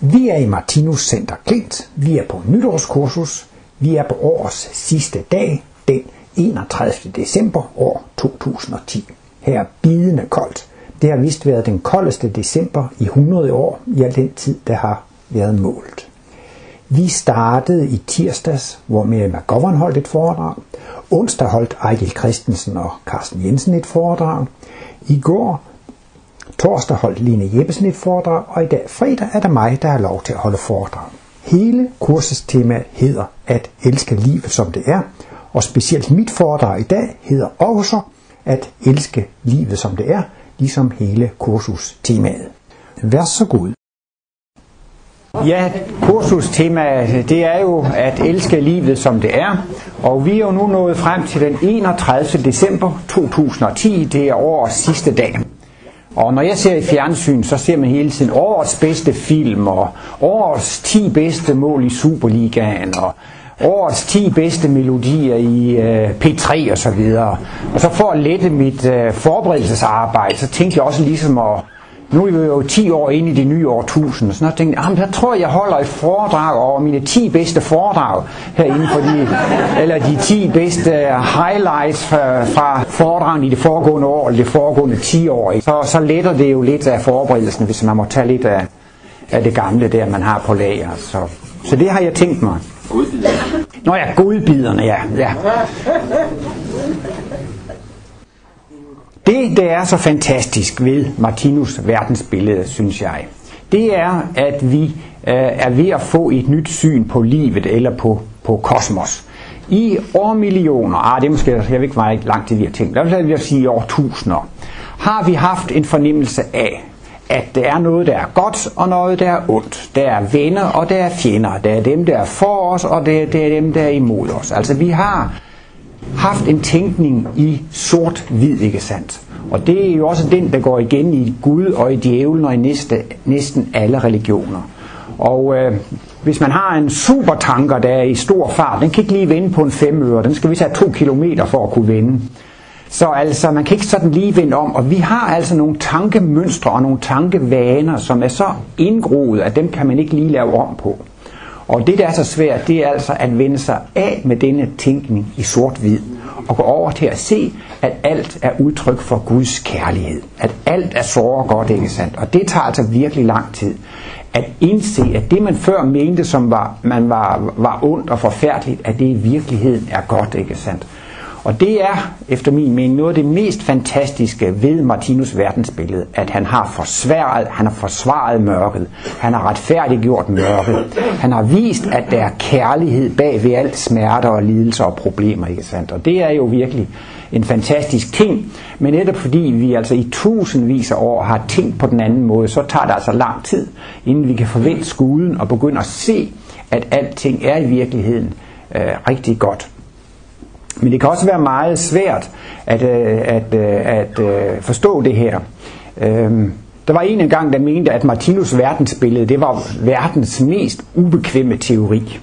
Vi er i Martinus Center Klint. Vi er på nytårskursus. Vi er på årets sidste dag, den 31. december år 2010. Her er bidende koldt. Det har vist været den koldeste december i 100 år i al den tid, der har været målt. Vi startede i tirsdags, hvor Mary McGovern holdt et foredrag. Onsdag holdt Ejgil Christensen og Carsten Jensen et foredrag. I går, torsdag holdt Line Jeppesen et foredrag, og i dag fredag er der mig, der har lov til at holde foredrag. Hele kursets tema hedder at elske livet som det er, og specielt mit foredrag i dag hedder også at elske livet som det er, ligesom hele kursus temaet. Vær så god. Ja, kursustemaet det er jo at elske livet som det er, og vi er jo nu nået frem til den 31. december 2010, det er årets sidste dag. Og når jeg ser i fjernsyn, så ser man hele tiden årets bedste film, og årets 10 bedste mål i Superligaen, og årets 10 bedste melodier i øh, P3 og så videre. Og så for at lette mit øh, forberedelsesarbejde, så tænkte jeg også ligesom at nu er vi jo 10 år inde i det nye årtusinde, så jeg tænkte jeg, der tror jeg, jeg holder et foredrag over mine 10 bedste foredrag herinde, for de, eller de 10 bedste highlights fra, fra foredragen i det foregående år, eller det foregående 10 år. Så, så letter det jo lidt af forberedelsen, hvis man må tage lidt af, af det gamle der, man har på lager. Så, så det har jeg tænkt mig. Nå ja, godbiderne, ja. ja. Det, der er så fantastisk ved Martinus verdensbillede, synes jeg, det er, at vi øh, er ved at få et nyt syn på livet eller på, på kosmos. I år millioner, ah, det er måske, jeg ved ikke, hvor langt til vi har tænkt, lad os sige i årtusinder, har vi haft en fornemmelse af, at der er noget, der er godt, og noget, der er ondt. Der er venner, og der er fjender. Der er dem, der er for os, og der, der er dem, der er imod os. Altså, vi har haft en tænkning i sort-hvid, ikke sandt? Og det er jo også den, der går igen i Gud og i djævlen og i næste, næsten alle religioner. Og øh, hvis man har en supertanker, der er i stor fart, den kan ikke lige vende på en femøre, den skal vi have to kilometer for at kunne vende. Så altså, man kan ikke sådan lige vende om, og vi har altså nogle tankemønstre og nogle tankevaner, som er så indgroet, at dem kan man ikke lige lave om på. Og det, der er så svært, det er altså at vende sig af med denne tænkning i sort-hvid og gå over til at se, at alt er udtryk for Guds kærlighed. At alt er så og godt, ikke sandt? Og det tager altså virkelig lang tid. At indse, at det man før mente, som var, man var, var ondt og forfærdeligt, at det i virkeligheden er godt, ikke sandt? Og det er, efter min mening, noget af det mest fantastiske ved Martinus verdensbillede, at han har forsvaret, han har forsvaret mørket, han har retfærdiggjort mørket, han har vist, at der er kærlighed bag ved alt smerter og lidelser og problemer, ikke sandt? Og det er jo virkelig en fantastisk ting, men netop fordi vi altså i tusindvis af år har tænkt på den anden måde, så tager det altså lang tid, inden vi kan forvente skuden og begynde at se, at alting er i virkeligheden øh, rigtig godt. Men det kan også være meget svært at, øh, at, øh, at, at forstå det her. Øhm, der var en gang, der mente, at Martinus verdensbillede det var verdens mest ubekvemme teori.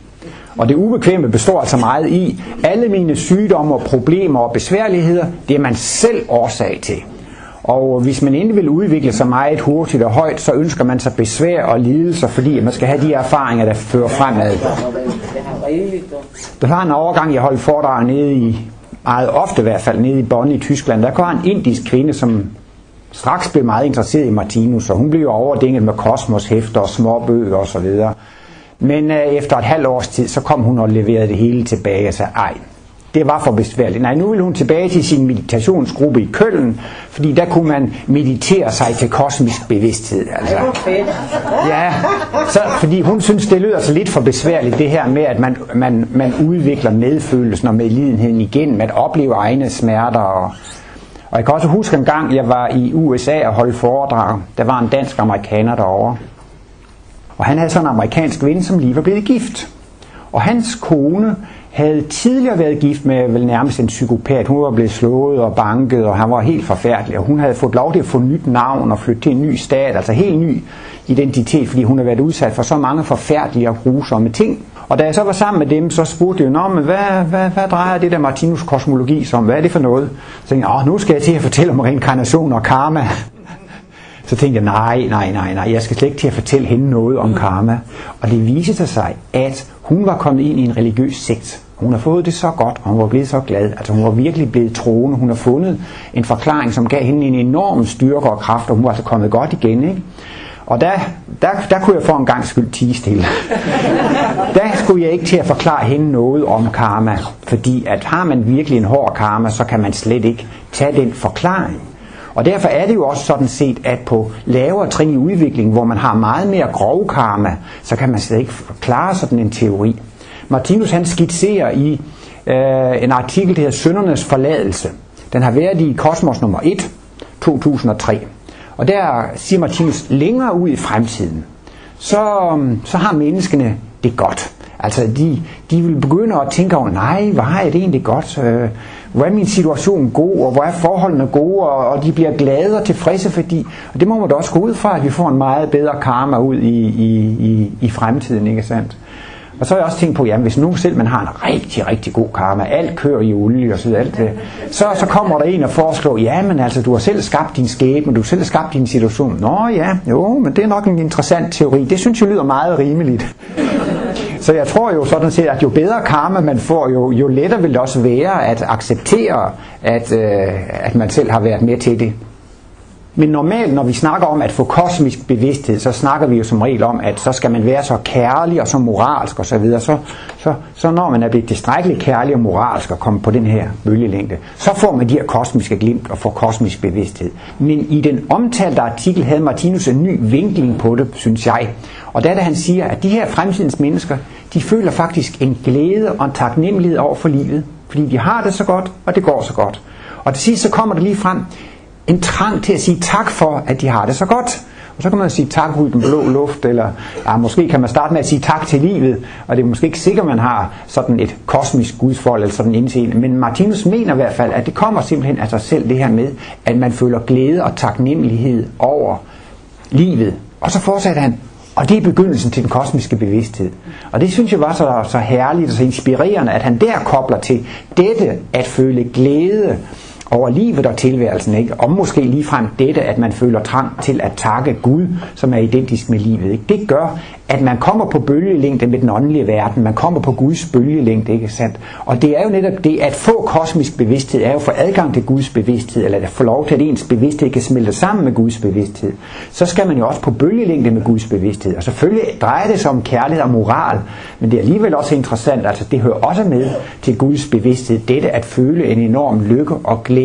Og det ubekvemme består altså meget i, alle mine sygdomme og problemer og besværligheder, det er man selv årsag til. Og hvis man ikke vil udvikle sig meget hurtigt og højt, så ønsker man sig besvær og lidelser, fordi man skal have de erfaringer, der fører fremad. Der var en overgang, jeg holdt foredrag nede i, meget ofte i hvert fald, nede i Bonn i Tyskland. Der kom en indisk kvinde, som straks blev meget interesseret i Martinus, og hun blev jo overdænget med kosmoshæfter og småbøger osv. Men øh, efter et halvt års tid, så kom hun og leverede det hele tilbage og sagde, ej, det var for besværligt. Nej, nu vil hun tilbage til sin meditationsgruppe i Køln, fordi der kunne man meditere sig til kosmisk bevidsthed. Altså. Ja, så, fordi hun synes, det lyder så lidt for besværligt, det her med, at man, man, man udvikler medfølelsen og medlidenheden igen, at opleve egne smerter. Og, og jeg kan også huske en gang, jeg var i USA og holdt foredrag. Der var en dansk amerikaner derovre. Og han havde sådan en amerikansk ven, som lige var blevet gift. Og hans kone havde tidligere været gift med vel nærmest en psykopat. Hun var blevet slået og banket, og han var helt forfærdelig. Og hun havde fået lov til at få nyt navn og flytte til en ny stat, altså helt ny identitet, fordi hun havde været udsat for så mange forfærdelige og grusomme ting. Og da jeg så var sammen med dem, så spurgte jeg, Nå, men hvad, hvad, hvad drejer det der Martinus kosmologi som? Hvad er det for noget? Så tænkte jeg, Åh, nu skal jeg til at fortælle om reinkarnation og karma. Så tænkte jeg, nej, nej, nej, nej, jeg skal slet ikke til at fortælle hende noget om karma. Og det viste sig, at hun var kommet ind i en religiøs sekt. Hun har fået det så godt, og hun var blevet så glad. Altså hun var virkelig blevet troende. Hun har fundet en forklaring, som gav hende en enorm styrke og kraft, og hun var altså kommet godt igen. Ikke? Og der, der, der kunne jeg for en gang skyld tige stille. der skulle jeg ikke til at forklare hende noget om karma, fordi at har man virkelig en hård karma, så kan man slet ikke tage den forklaring. Og derfor er det jo også sådan set, at på lavere trin i udviklingen, hvor man har meget mere grov karma, så kan man slet ikke forklare sådan en teori. Martinus han skitserer i øh, en artikel, der hedder Søndernes forladelse. Den har været i Kosmos nummer 1, 2003. Og der siger Martinus, længere ud i fremtiden, så, øh, så har menneskene det godt. Altså de, de vil begynde at tænke over, nej, hvor har jeg det egentlig godt? Øh, hvor er min situation god, og hvor er forholdene gode, og, og de bliver glade og tilfredse, fordi, og det må man da også gå ud fra, at vi får en meget bedre karma ud i, i, i, i fremtiden, ikke sandt? Og så har jeg også tænkt på, jamen hvis nu selv man har en rigtig, rigtig god karma, alt kører i olie og så videre, alt det, så, så kommer der en og foreslår, jamen altså du har selv skabt din skæbne, du har selv skabt din situation. Nå ja, jo, men det er nok en interessant teori. Det synes jeg lyder meget rimeligt. Så jeg tror jo sådan set, at jo bedre karma man får, jo, jo lettere vil det også være at acceptere, at, øh, at man selv har været med til det. Men normalt, når vi snakker om at få kosmisk bevidsthed, så snakker vi jo som regel om, at så skal man være så kærlig og så moralsk osv. Så, videre. så, så, så når man er blevet tilstrækkeligt kærlig og moralsk og kommer på den her bølgelængde, så får man de her kosmiske glimt og får kosmisk bevidsthed. Men i den omtalte artikel havde Martinus en ny vinkling på det, synes jeg. Og der er det, han siger, at de her fremtidens mennesker, de føler faktisk en glæde og en taknemmelighed over for livet, fordi de har det så godt, og det går så godt. Og til sidst så kommer det lige frem, en trang til at sige tak for, at de har det så godt. Og så kan man sige tak ud i den blå luft, eller ja, måske kan man starte med at sige tak til livet, og det er måske ikke sikkert, man har sådan et kosmisk gudsforhold eller sådan en indseende. Men Martinus mener i hvert fald, at det kommer simpelthen af sig selv det her med, at man føler glæde og taknemmelighed over livet. Og så fortsætter han, og det er begyndelsen til den kosmiske bevidsthed. Og det synes jeg var så, så herligt og så inspirerende, at han der kobler til dette at føle glæde over livet og tilværelsen, ikke? og måske ligefrem dette, at man føler trang til at takke Gud, som er identisk med livet. Ikke? Det gør, at man kommer på bølgelængde med den åndelige verden, man kommer på Guds bølgelængde, ikke sandt? Og det er jo netop det, at få kosmisk bevidsthed, er jo for adgang til Guds bevidsthed, eller at få lov til, at ens bevidsthed kan smelte sammen med Guds bevidsthed. Så skal man jo også på bølgelængde med Guds bevidsthed. Og selvfølgelig drejer det sig om kærlighed og moral, men det er alligevel også interessant, altså det hører også med til Guds bevidsthed, dette at føle en enorm lykke og glæde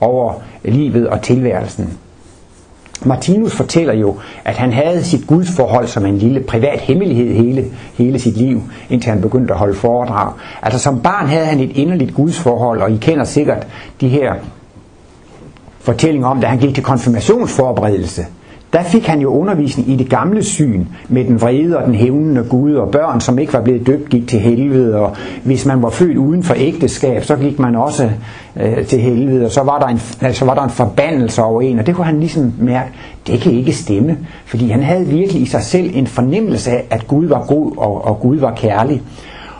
over livet og tilværelsen. Martinus fortæller jo, at han havde sit gudsforhold som en lille privat hemmelighed hele, hele sit liv, indtil han begyndte at holde foredrag. Altså som barn havde han et inderligt gudsforhold, og I kender sikkert de her fortællinger om, da han gik til konfirmationsforberedelse der fik han jo undervisning i det gamle syn med den vrede og den hævnende Gud og børn, som ikke var blevet døbt, gik til helvede, og hvis man var født uden for ægteskab, så gik man også øh, til helvede, og så var, der en, altså, var der en forbandelse over en, og det kunne han ligesom mærke, det kan ikke stemme, fordi han havde virkelig i sig selv en fornemmelse af, at Gud var god og, og Gud var kærlig.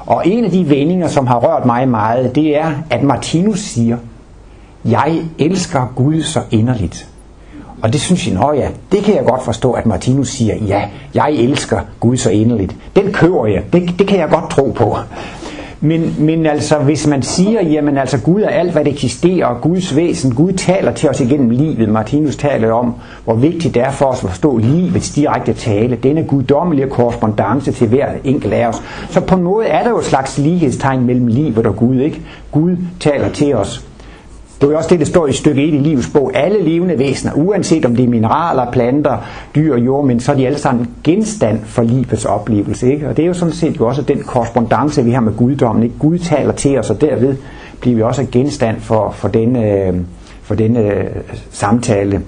Og en af de vendinger, som har rørt mig meget, det er, at Martinus siger, jeg elsker Gud så inderligt. Og det synes jeg, nå ja, det kan jeg godt forstå, at Martinus siger, ja, jeg elsker Gud så inderligt. Den kører jeg, det, det kan jeg godt tro på. Men, men altså, hvis man siger, jamen altså, Gud er alt, hvad det eksisterer, og Guds væsen, Gud taler til os igennem livet. Martinus taler om, hvor vigtigt det er for os at forstå livets direkte tale, denne guddommelige korrespondence til hver enkelt af os. Så på en måde er der jo et slags lighedstegn mellem livet og Gud, ikke? Gud taler til os det er jo også det, der står i stykke 1 i livets bog. Alle levende væsener, uanset om det er mineraler, planter, dyr og jord, men så er de alle sammen genstand for livets oplevelse. Ikke? Og det er jo sådan set jo også den korrespondence, vi har med guddommen. Ikke? Gud taler til os, og derved bliver vi også genstand for, for denne, øh, for denne øh, samtale.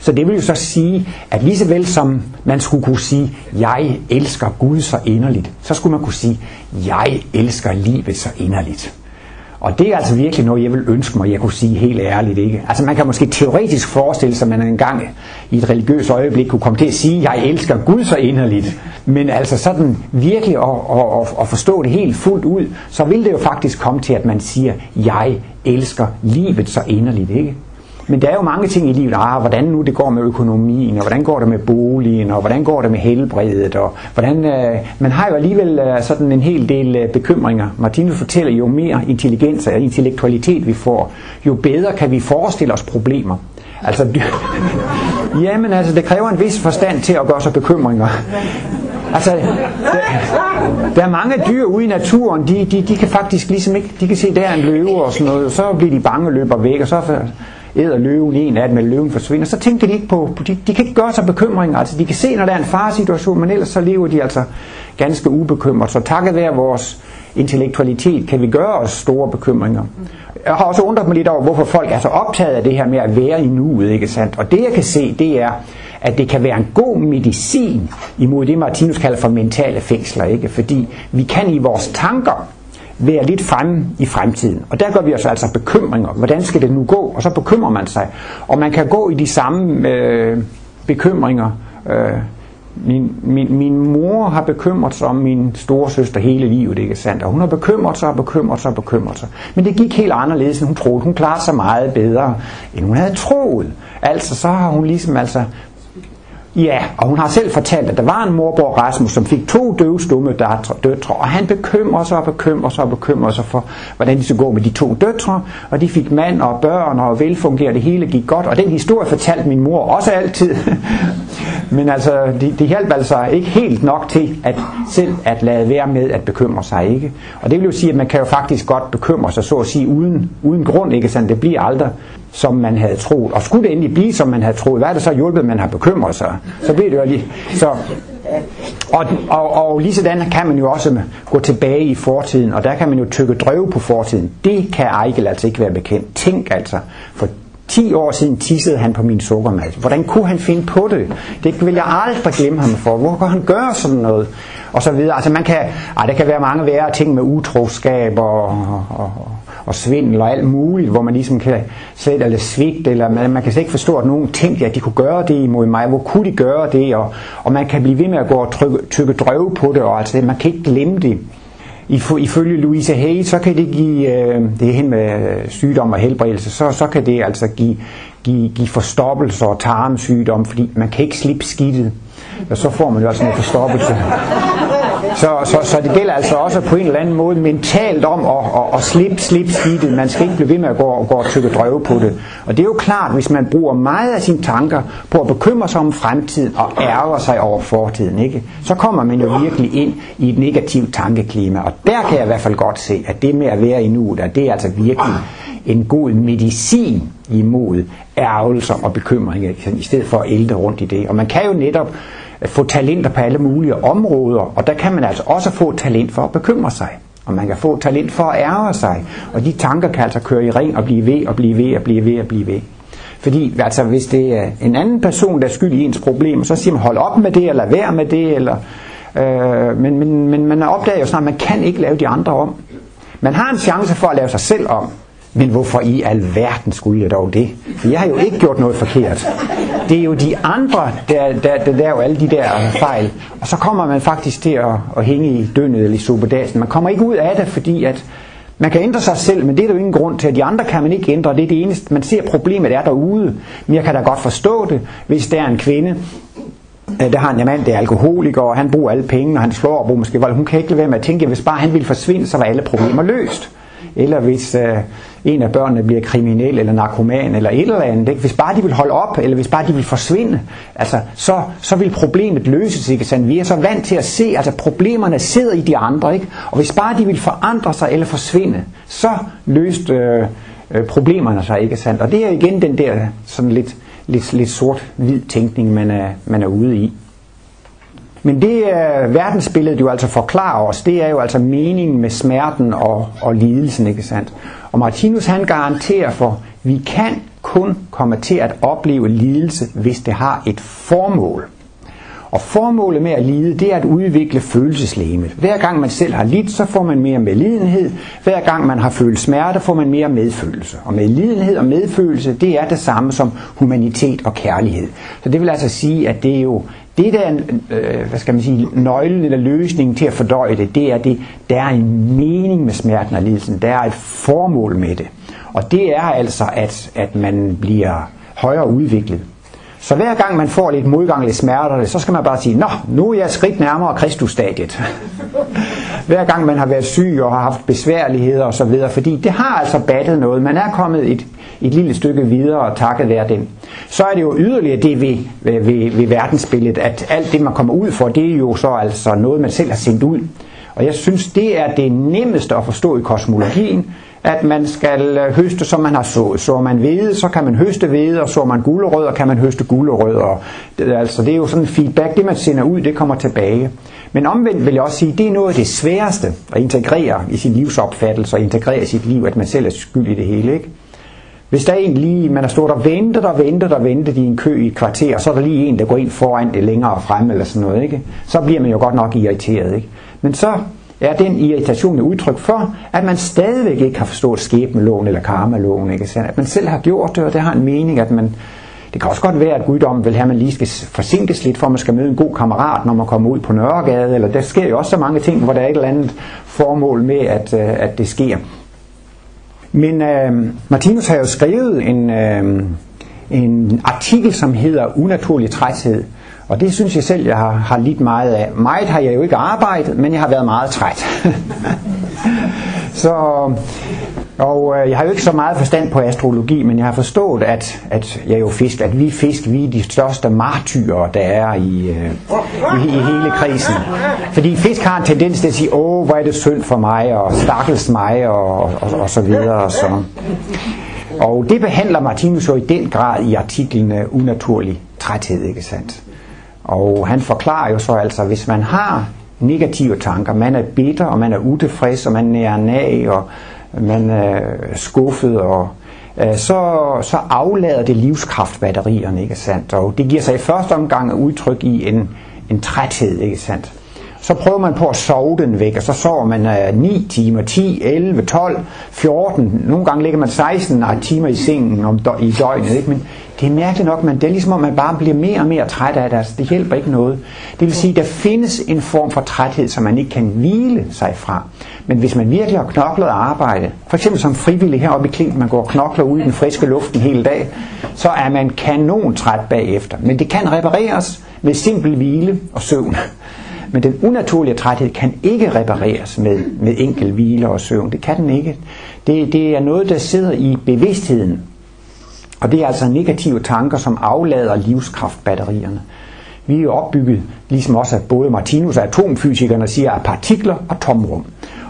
Så det vil jo så sige, at lige så vel som man skulle kunne sige, jeg elsker Gud så inderligt, så skulle man kunne sige, jeg elsker livet så inderligt. Og det er altså virkelig noget, jeg vil ønske mig, jeg kunne sige helt ærligt. ikke. Altså man kan måske teoretisk forestille sig, at man engang i et religiøst øjeblik kunne komme til at sige, jeg elsker Gud så inderligt. Men altså sådan virkelig at, at, at, at forstå det helt fuldt ud, så vil det jo faktisk komme til, at man siger, jeg elsker livet så inderligt. ikke. Men der er jo mange ting i livet, ah, hvordan nu det går med økonomien, og hvordan går det med boligen, og hvordan går det med helbredet, og hvordan, øh, man har jo alligevel øh, sådan en hel del øh, bekymringer. Martinus fortæller, jo mere intelligens og intellektualitet vi får, jo bedre kan vi forestille os problemer. Altså, jamen altså, det kræver en vis forstand til at gøre sig bekymringer. Altså, der, der er mange dyr ude i naturen, de, de, de kan faktisk ligesom ikke, de kan se, der er en løve og sådan noget, og så bliver de bange og løber væk, og så æder løven en af dem, eller løven forsvinder, så tænker de ikke på, de, de kan ikke gøre sig bekymringer, altså de kan se, når der er en faresituation, men ellers så lever de altså ganske ubekymret, så takket være vores intellektualitet kan vi gøre os store bekymringer. Jeg har også undret mig lidt over, hvorfor folk er så optaget af det her med at være i nuet, ikke sandt? Og det jeg kan se, det er, at det kan være en god medicin imod det, Martinus kalder for mentale fængsler, ikke? Fordi vi kan i vores tanker være lidt fremme i fremtiden. Og der gør vi os altså bekymringer. Hvordan skal det nu gå? Og så bekymrer man sig. Og man kan gå i de samme øh, bekymringer. Øh, min, min, min mor har bekymret sig om min storesøster hele livet, ikke sandt? Og hun har bekymret sig og bekymret sig og bekymret sig. Men det gik helt anderledes, end hun troede. Hun klarede sig meget bedre, end hun havde troet. Altså, så har hun ligesom altså Ja, og hun har selv fortalt, at der var en morbror Rasmus, som fik to døvstumme døtre, og han bekymrer sig og bekymrer sig og bekymrer sig for, hvordan de skulle gå med de to døtre, og de fik mand og børn og velfungerede, det hele gik godt, og den historie fortalte min mor også altid. Men altså, det, de hjalp altså ikke helt nok til at selv at lade være med at bekymre sig, ikke? Og det vil jo sige, at man kan jo faktisk godt bekymre sig, så at sige, uden, uden grund, ikke sådan, det bliver aldrig som man havde troet. Og skulle det endelig blive, som man havde troet, hvad er det så hjulpet, man har bekymret sig? Så bliver det jo lige... Så, og, og, og lige sådan kan man jo også gå tilbage i fortiden, og der kan man jo tykke drøve på fortiden. Det kan Eichel altså ikke være bekendt. Tænk altså, for 10 år siden tissede han på min sukkermad. Hvordan kunne han finde på det? Det vil jeg aldrig glemme ham for. Hvor kan han gøre sådan noget? Og så videre. Altså man kan, ej, der kan være mange værre ting med utroskab og, og, og, og svindel og alt muligt, hvor man ligesom kan sætte eller svigte, eller man, man kan slet ikke forstå, at nogen tænkte, at de kunne gøre det imod mig. Hvor kunne de gøre det? Og, og man kan blive ved med at gå og trykke, tykke drøve på det, og altså, man kan ikke glemme det. Ifølge Louise Hay, så kan det give, øh, det er hen med øh, sygdom og helbredelse, så, så kan det altså give, give, give forstoppelse og tarmsygdom, fordi man kan ikke slippe skidtet. Og så får man jo altså en forstoppelse. Så, så, så det gælder altså også på en eller anden måde mentalt om at, at, at slippe, slippe skidtet. Man skal ikke blive ved med at gå, gå og tykke drøve på det. Og det er jo klart, hvis man bruger meget af sine tanker på at bekymre sig om fremtiden og ærger sig over fortiden, ikke? så kommer man jo virkelig ind i et negativt tankeklima. Og der kan jeg i hvert fald godt se, at det med at være i nuet, det er altså virkelig en god medicin imod ærgelser og bekymringer, i stedet for at ælte rundt i det. Og man kan jo netop få talenter på alle mulige områder, og der kan man altså også få talent for at bekymre sig. Og man kan få talent for at ære sig. Og de tanker kan altså køre i ring og blive ved og blive ved og blive ved og blive ved. Fordi altså, hvis det er en anden person, der er skyld i ens problem, så siger man, hold op med det, eller lad være med det, eller, øh, men, men, men man opdager jo snart, at man kan ikke lave de andre om. Man har en chance for at lave sig selv om, men hvorfor i alverden skulle jeg dog det? For jeg har jo ikke gjort noget forkert. Det er jo de andre, der, der, der laver alle de der fejl. Og så kommer man faktisk til at, at hænge i døgnet eller i superdasen. Man kommer ikke ud af det, fordi at man kan ændre sig selv, men det er der jo ingen grund til. De andre kan man ikke ændre. Det er det eneste. Man ser, problemet er derude. Men jeg kan da godt forstå det, hvis der er en kvinde, øh, der har en mand, der er alkoholiker, og han bruger alle pengene, og han slår og bruger måske vold. Hun kan ikke lade være med at tænke, at hvis bare han ville forsvinde, så var alle problemer løst eller hvis øh, en af børnene bliver kriminel eller narkoman eller et eller andet, ikke? hvis bare de vil holde op, eller hvis bare de vil forsvinde, altså, så, så vil problemet løses. Ikke? Sådan, vi er så vant til at se, at altså, problemerne sidder i de andre, ikke? og hvis bare de vil forandre sig eller forsvinde, så løste øh, øh, problemerne sig, ikke sandt? Og det er igen den der sådan lidt, lidt, lidt sort-hvid tænkning, man er, man er ude i. Men det øh, verdensbilledet jo altså forklarer os, det er jo altså meningen med smerten og, og lidelsen, ikke sandt? Og Martinus han garanterer for, vi kan kun komme til at opleve lidelse, hvis det har et formål. Og formålet med at lide, det er at udvikle følelseslægemet. Hver gang man selv har lidt, så får man mere medlidenhed. Hver gang man har følt smerte, får man mere medfølelse. Og medlidenhed og medfølelse, det er det samme som humanitet og kærlighed. Så det vil altså sige, at det er jo det der, øh, hvad skal man sige, nøglen eller løsningen til at fordøje det, det er det, der er en mening med smerten og lidelsen, der er et formål med det. Og det er altså, at, at man bliver højere udviklet. Så hver gang man får lidt modgang, lidt smerter, så skal man bare sige, Nå, nu er jeg skridt nærmere Kristusstadiet. hver gang man har været syg og har haft besværligheder osv., fordi det har altså battet noget. Man er kommet et, et lille stykke videre og takket være den. Så er det jo yderligere det ved, ved, ved, ved verdensbilledet, at alt det man kommer ud for, det er jo så altså noget man selv har sendt ud. Og jeg synes, det er det nemmeste at forstå i kosmologien, at man skal øh, høste, som man har sået. Så man hvede, så kan man høste hvede, og så man gulerødder, kan man høste gulerødder. Det, altså, det er jo sådan en feedback, det man sender ud, det kommer tilbage. Men omvendt vil jeg også sige, det er noget af det sværeste at integrere i sin livsopfattelse og integrere i sit liv, at man selv er skyld i det hele. Ikke? Hvis der er en lige, man har stået og ventet og ventet og ventet i en kø i et kvarter, og så er der lige en, der går ind foran det længere frem eller sådan noget, ikke? så bliver man jo godt nok irriteret. Ikke? Men så er den irritation et udtryk for, at man stadigvæk ikke har forstået skæbneloven eller karmaloven, ikke? Så at man selv har gjort det, og det har en mening, at man, det kan også godt være, at guddommen vil have, at man lige skal forsinkes lidt, for at man skal møde en god kammerat, når man kommer ud på Nørregade, eller der sker jo også så mange ting, hvor der er et eller andet formål med, at, øh, at det sker. Men øh, Martinus har jo skrevet en, øh, en artikel, som hedder Unaturlig træthed, og det synes jeg selv, jeg har, har lidt meget af. Meget har jeg jo ikke arbejdet, men jeg har været meget træt. så, og øh, jeg har jo ikke så meget forstand på astrologi, men jeg har forstået, at, at jeg jo fisk, at vi fisk, vi er de største martyrer, der er i, øh, i, i hele krisen. Fordi fisk har en tendens til at sige, åh, hvor er det synd for mig, og stakkels mig, og, og, og så videre. Og, så. og det behandler Martinus jo i den grad i artiklen øh, Unaturlig træthed, ikke sandt? Og han forklarer jo så altså, hvis man har negative tanker, man er bitter, og man er utilfreds, og man er nag, og man er skuffet, og øh, så, så aflader det livskraftbatterierne, ikke sandt? Og det giver sig i første omgang udtryk i en, en træthed, ikke sandt? Så prøver man på at sove den væk, og så sover man øh, 9 timer, 10, 11, 12, 14, nogle gange ligger man 16 timer i sengen om, i døgnet, ikke? men det er mærkeligt nok, men det er ligesom om man bare bliver mere og mere træt af det, altså det hjælper ikke noget. Det vil sige, der findes en form for træthed, som man ikke kan hvile sig fra. Men hvis man virkelig har knoklet arbejde, for eksempel som frivillig heroppe i Klint, man går og knokler ud i den friske luft en hel dag, så er man kanon træt bagefter. Men det kan repareres med simpel hvile og søvn. Men den unaturlige træthed kan ikke repareres med, med enkel hvile og søvn. Det kan den ikke. Det, det er noget, der sidder i bevidstheden. Og det er altså negative tanker, som aflader livskraftbatterierne. Vi er opbygget, ligesom også at både Martinus og atomfysikerne siger, af partikler og tomrum.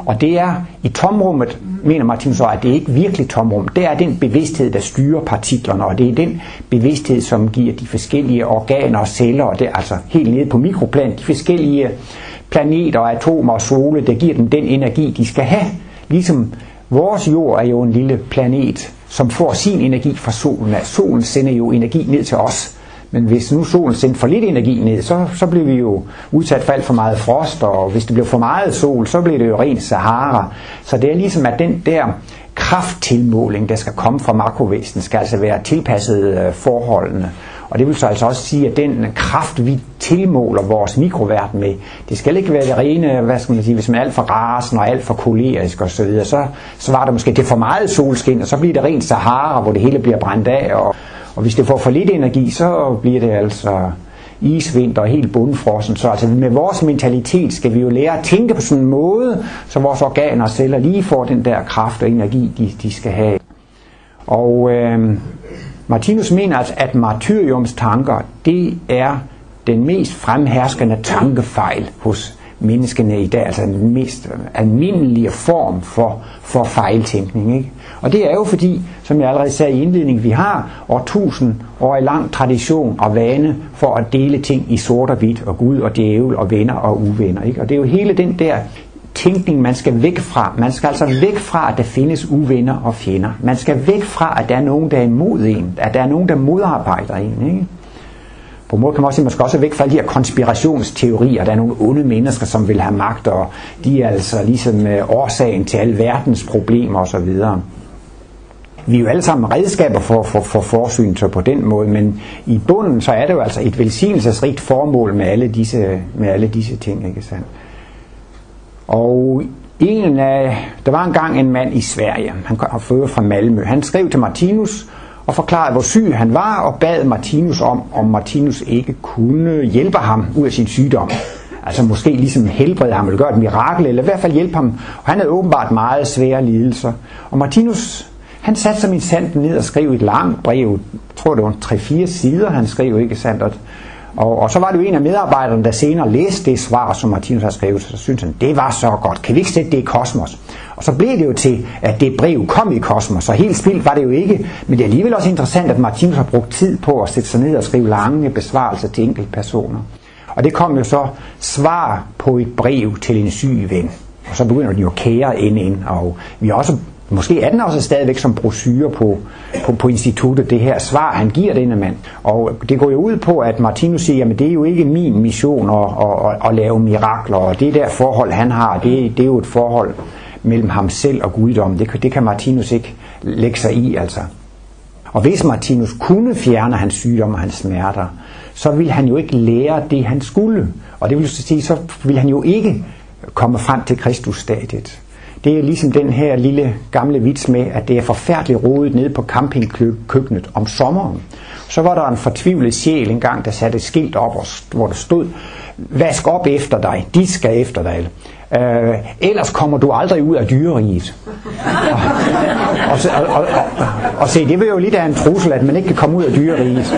Og det er i tomrummet, mener Martin så, at det er ikke virkelig tomrum. Det er den bevidsthed, der styrer partiklerne, og det er den bevidsthed, som giver de forskellige organer og celler, og det er altså helt nede på mikroplan, de forskellige planeter, atomer og sole, der giver dem den energi, de skal have. Ligesom vores jord er jo en lille planet, som får sin energi fra solen. Solen sender jo energi ned til os. Men hvis nu solen sendte for lidt energi ned, så, så bliver vi jo udsat for alt for meget frost, og hvis det bliver for meget sol, så bliver det jo rent Sahara. Så det er ligesom, at den der krafttilmåling, der skal komme fra makrovæsen, skal altså være tilpasset øh, forholdene. Og det vil så altså også sige, at den kraft, vi tilmåler vores mikroverden med, det skal ikke være det rene, hvad skal man sige, hvis man er alt for rasen og alt for kolerisk osv., så, videre, så, så var der måske det for meget solskin, og så bliver det rent Sahara, hvor det hele bliver brændt af, og, og hvis det får for lidt energi, så bliver det altså isvinter og helt bundfrossen. Så altså med vores mentalitet skal vi jo lære at tænke på sådan en måde, så vores organer og celler lige får den der kraft og energi, de, de skal have. Og øh, Martinus mener altså, at martyriums tanker, det er den mest fremherskende tankefejl hos menneskene i dag, altså den mest almindelige form for, for fejltænkning. Ikke? Og det er jo fordi, som jeg allerede sagde i indledningen, vi har årtusind år i lang tradition og vane for at dele ting i sort og hvidt, og Gud og djævel og venner og uvenner. Ikke? Og det er jo hele den der tænkning, man skal væk fra. Man skal altså væk fra, at der findes uvenner og fjender. Man skal væk fra, at der er nogen, der er imod en. At der er nogen, der modarbejder en. Ikke? På en måde kan man også sige, at man skal også væk fra de her konspirationsteorier. Der er nogle onde mennesker, som vil have magt, og de er altså ligesom øh, årsagen til al verdens problemer osv. Vi er jo alle sammen redskaber for, for, for forsyn så på den måde, men i bunden så er det jo altså et velsignelsesrigt formål med alle disse, med alle disse ting. Ikke sandt? Og En af, der var engang en mand i Sverige, han kom fra Malmø. Han skrev til Martinus og forklarede, hvor syg han var, og bad Martinus om, om Martinus ikke kunne hjælpe ham ud af sin sygdom. Altså måske ligesom helbrede ham, eller gøre et mirakel, eller i hvert fald hjælpe ham. Og han havde åbenbart meget svære lidelser. Og Martinus, han satte sig min sandt ned og skrev et langt brev, jeg tror det var 3-4 sider, han skrev, ikke sandt? Og, og så var det jo en af medarbejderne, der senere læste det svar, som Martinus har skrevet, så syntes han, det var så godt, kan vi ikke sætte det i kosmos? Og så blev det jo til, at det brev kom i kosmos, så helt spildt var det jo ikke, men det er alligevel også interessant, at Martinus har brugt tid på at sætte sig ned og skrive lange besvarelser til enkelte personer. Og det kom jo så svar på et brev til en syg ven. Og så begynder de jo at kære ind ind, og vi har også Måske er den også stadigvæk som brosyre på, på, på instituttet, det her svar, han giver denne mand. Og det går jo ud på, at Martinus siger, at det er jo ikke min mission at, at, at, at lave mirakler, og det der forhold, han har, det, det er jo et forhold mellem ham selv og guddommen. Det, det kan Martinus ikke lægge sig i, altså. Og hvis Martinus kunne fjerne hans sygdom og hans smerter, så ville han jo ikke lære det, han skulle. Og det vil sige, så ville han jo ikke komme frem til Kristusstadiet. Det er ligesom den her lille gamle vits med, at det er forfærdeligt rodet nede på campingkøkkenet om sommeren. Så var der en fortvivlet sjæl engang, der satte et skilt op, hvor der stod, vask op efter dig, de skal efter dig. Øh, ellers kommer du aldrig ud af dyreriget. Og, og, og, og, og, og se, det vil jo lidt af en trussel, at man ikke kan komme ud af dyreriget.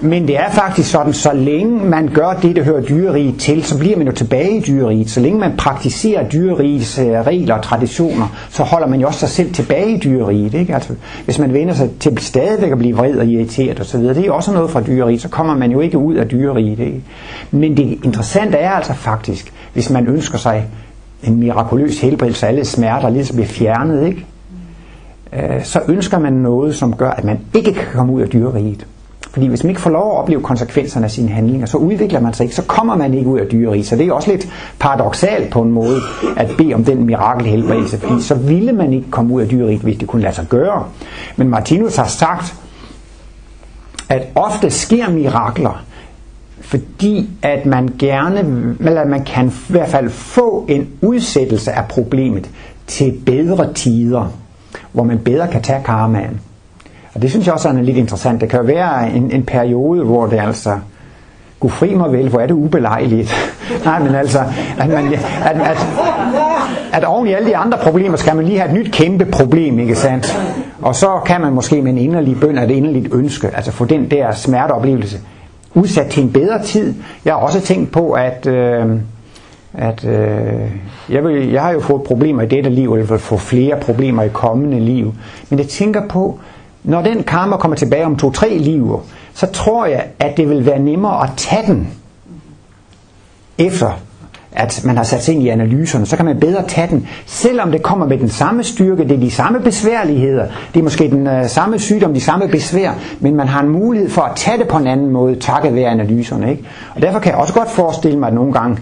Men det er faktisk sådan, så længe man gør det, der hører dyreriget til, så bliver man jo tilbage i dyreriget. Så længe man praktiserer dyrerigets regler og traditioner, så holder man jo også sig selv tilbage i dyreriget. Ikke? Altså, hvis man vender sig til stadigvæk at blive vred og irriteret osv., det er jo også noget fra dyreriget, så kommer man jo ikke ud af dyreriget. Ikke? Men det interessante er altså faktisk, hvis man ønsker sig en mirakuløs helbredelse af alle smerter, lige så bliver fjernet, ikke? Øh, så ønsker man noget, som gør, at man ikke kan komme ud af dyreriget. Fordi hvis man ikke får lov at opleve konsekvenserne af sine handlinger, så udvikler man sig ikke, så kommer man ikke ud af dyreri. Så det er også lidt paradoxalt på en måde at bede om den mirakelhelbredelse, fordi så ville man ikke komme ud af dyreriget, hvis det kunne lade sig gøre. Men Martinus har sagt, at ofte sker mirakler, fordi at man gerne, eller man kan i hvert fald få en udsættelse af problemet til bedre tider, hvor man bedre kan tage karmaen. Og det synes jeg også er lidt interessant. Det kan jo være en, en periode, hvor det altså, Gud fri mig vel, hvor er det ubelejligt. Nej, men altså, at, man, at, at, at oven i alle de andre problemer, skal man lige have et nyt kæmpe problem, ikke sandt? Og så kan man måske med en inderlig bøn, et inderligt ønske, altså få den der smerteoplevelse udsat til en bedre tid. Jeg har også tænkt på, at, øh, at øh, jeg, vil, jeg har jo fået problemer i dette liv, og jeg vil få flere problemer i kommende liv. Men jeg tænker på, når den karma kommer tilbage om to-tre liv, så tror jeg, at det vil være nemmere at tage den efter at man har sat sig ind i analyserne, så kan man bedre tage den, selvom det kommer med den samme styrke, det er de samme besværligheder, det er måske den øh, samme sygdom, de samme besvær, men man har en mulighed for at tage det på en anden måde, takket være analyserne. Ikke? Og derfor kan jeg også godt forestille mig, at nogle gange,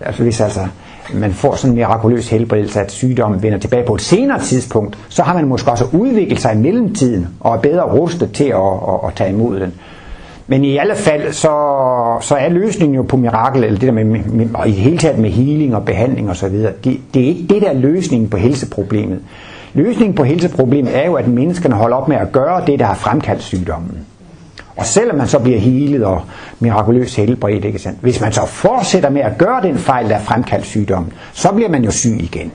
altså hvis altså man får sådan en mirakuløs helbredelse, at sygdommen vender tilbage på et senere tidspunkt, så har man måske også udviklet sig i mellemtiden, og er bedre rustet til at, at, at tage imod den. Men i alle fald, så, så er løsningen jo på mirakel, eller det der med, med og i det hele taget med healing og behandling osv., det, det er ikke det der er løsningen på helseproblemet. Løsningen på helseproblemet er jo, at menneskene holder op med at gøre det, der har fremkaldt sygdommen. Og selvom man så bliver helet og mirakuløst helbredt, ikke sandt? hvis man så fortsætter med at gøre den fejl, der fremkaldt sygdommen, så bliver man jo syg igen.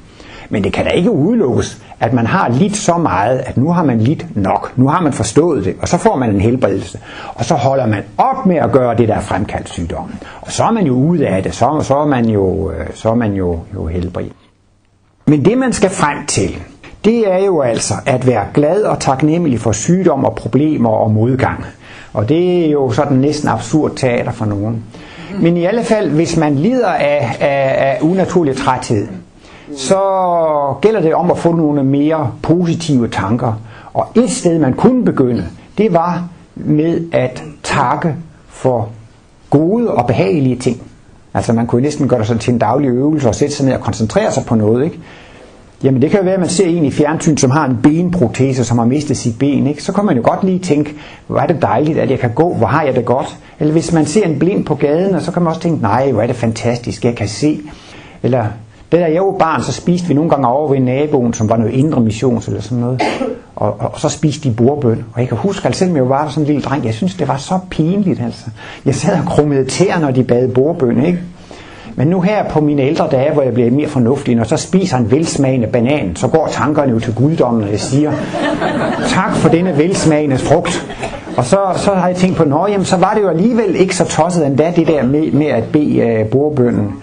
Men det kan da ikke udelukkes, at man har lidt så meget, at nu har man lidt nok. Nu har man forstået det, og så får man en helbredelse. Og så holder man op med at gøre det, der er fremkaldt sygdommen. Og så er man jo ude af det, så, så er man jo, øh, så er man jo, jo helbredt. Men det man skal frem til, det er jo altså at være glad og taknemmelig for sygdom og problemer og modgang. Og det er jo sådan næsten absurd teater for nogen. Men i alle fald, hvis man lider af, af, af unaturlig træthed, så gælder det om at få nogle mere positive tanker. Og et sted, man kunne begynde, det var med at takke for gode og behagelige ting. Altså man kunne næsten gøre det sådan til en daglig øvelse og sætte sig ned og koncentrere sig på noget. Ikke? Jamen det kan jo være, at man ser en i fjernsyn, som har en benprotese, som har mistet sit ben. Ikke? Så kan man jo godt lige tænke, hvor er det dejligt, at jeg kan gå, hvor har jeg det godt. Eller hvis man ser en blind på gaden, og så kan man også tænke, nej, hvor er det fantastisk, jeg kan se. Eller Da jeg var barn, så spiste vi nogle gange over ved naboen, som var noget indre missions eller sådan noget. Og, og, og så spiste de bordbøn. Og jeg kan huske, at selvom jeg var sådan en lille dreng, jeg synes, det var så pinligt. Altså. Jeg sad og krummede tæer, når de bad bordbøn. Ikke? Men nu her på mine ældre dage, hvor jeg bliver mere fornuftig, når så spiser en velsmagende banan, så går tankerne jo til guddommen, og jeg siger, tak for denne velsmagende frugt. Og så, så har jeg tænkt på, nå, jamen, så var det jo alligevel ikke så tosset endda det der med, med at bede øh, uh, bordbønden.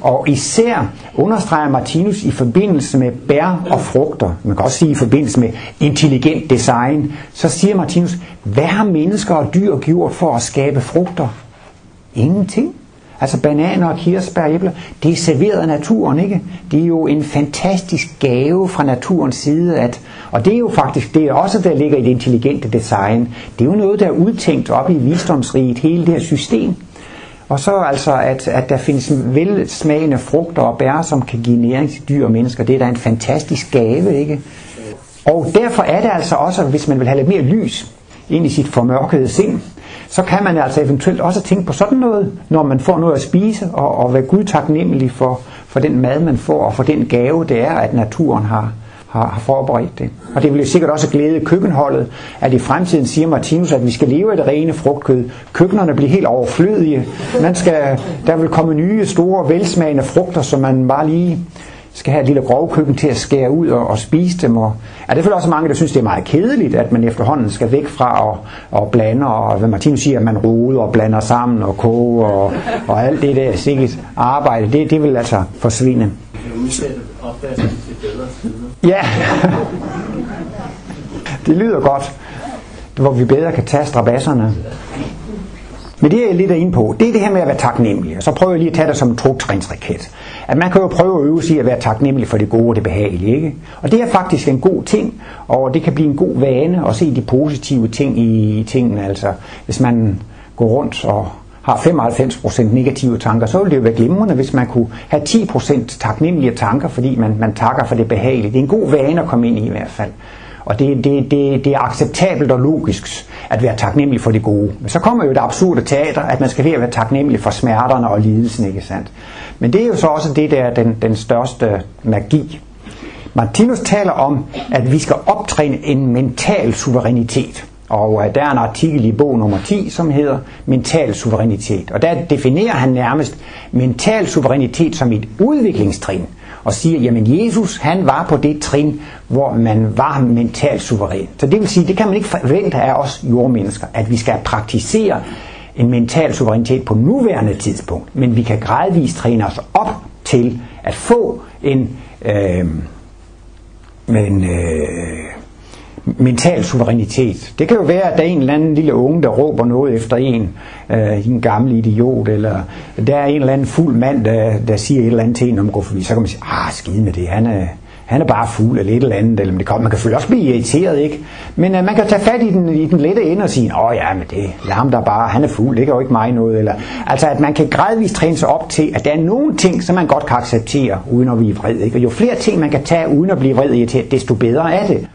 Og især understreger Martinus i forbindelse med bær og frugter, man kan også sige i forbindelse med intelligent design, så siger Martinus, hvad har mennesker og dyr gjort for at skabe frugter? Ingenting. Altså bananer og kirsebær og æbler, det er serveret af naturen, ikke? Det er jo en fantastisk gave fra naturens side, at, og det er jo faktisk, det er også der ligger i det intelligente design. Det er jo noget, der er udtænkt op i visdomsriget, hele det her system. Og så altså, at, at der findes velsmagende frugter og bær, som kan give næring til dyr og mennesker, det er da en fantastisk gave, ikke? Og derfor er det altså også, hvis man vil have lidt mere lys ind i sit formørkede sind, så kan man altså eventuelt også tænke på sådan noget, når man får noget at spise, og, og være Gud taknemmelig for, for den mad, man får, og for den gave, det er, at naturen har, har, har forberedt det. Og det vil jo sikkert også glæde køkkenholdet, at i fremtiden siger Martinus, at vi skal leve af det rene frugtkød. Køkkenerne bliver helt overflødige. Man skal, der vil komme nye, store, velsmagende frugter, som man bare lige skal have et lille grovkøkken til at skære ud og, og spise dem. Og, er det er også mange, der synes, det er meget kedeligt, at man efterhånden skal væk fra og, og blande, og hvad Martinus siger, at man roder og blander sammen og koger og, og alt det der sikkert arbejde, det, det vil altså forsvinde. Ja, det lyder godt, hvor vi bedre kan tage strabasserne. Men det er jeg lidt inde på, det er det her med at være taknemmelig. Og så prøver jeg lige at tage det som en truktrinsraket. At man kan jo prøve at øve sig at være taknemmelig for det gode og det behagelige. Ikke? Og det er faktisk en god ting, og det kan blive en god vane at se de positive ting i tingene. Altså, hvis man går rundt og har 95% negative tanker, så ville det jo være glimrende, hvis man kunne have 10% taknemmelige tanker, fordi man, man takker for det behagelige. Det er en god vane at komme ind i i hvert fald. Og det, det, det, det er acceptabelt og logisk at være taknemmelig for det gode. Men så kommer jo det absurde teater, at man skal være taknemmelig for smerterne og lidelsen, ikke sandt? Men det er jo så også det, der er den, den største magi. Martinus taler om, at vi skal optræne en mental suverænitet. Og øh, der er en artikel i bog nummer 10, som hedder Mental suverænitet. Og der definerer han nærmest mental suverænitet som et udviklingstrin og siger, jamen Jesus han var på det trin, hvor man var mentalt suveræn. Så det vil sige, det kan man ikke forvente af os jordmennesker, at vi skal praktisere en mental suverænitet på nuværende tidspunkt, men vi kan gradvist træne os op til at få en, øh, en øh, mental suverænitet. Det kan jo være, at der er en eller anden lille unge, der råber noget efter en, øh, en gammel idiot, eller der er en eller anden fuld mand, der, der siger et eller andet til en om går forbi, så kan man sige, ah, skide med det, han er, han er bare fuld eller et eller andet, eller det kan, man kan selvfølgelig også blive irriteret, ikke? Men øh, man kan tage fat i den, i den lette ende og sige, åh ja, men det lad ham der bare, han er fuld, det kan jo ikke mig noget, eller, altså at man kan gradvist træne sig op til, at der er nogle ting, som man godt kan acceptere, uden at blive vred, ikke? Og jo flere ting man kan tage, uden at blive vred irriteret, desto bedre er det.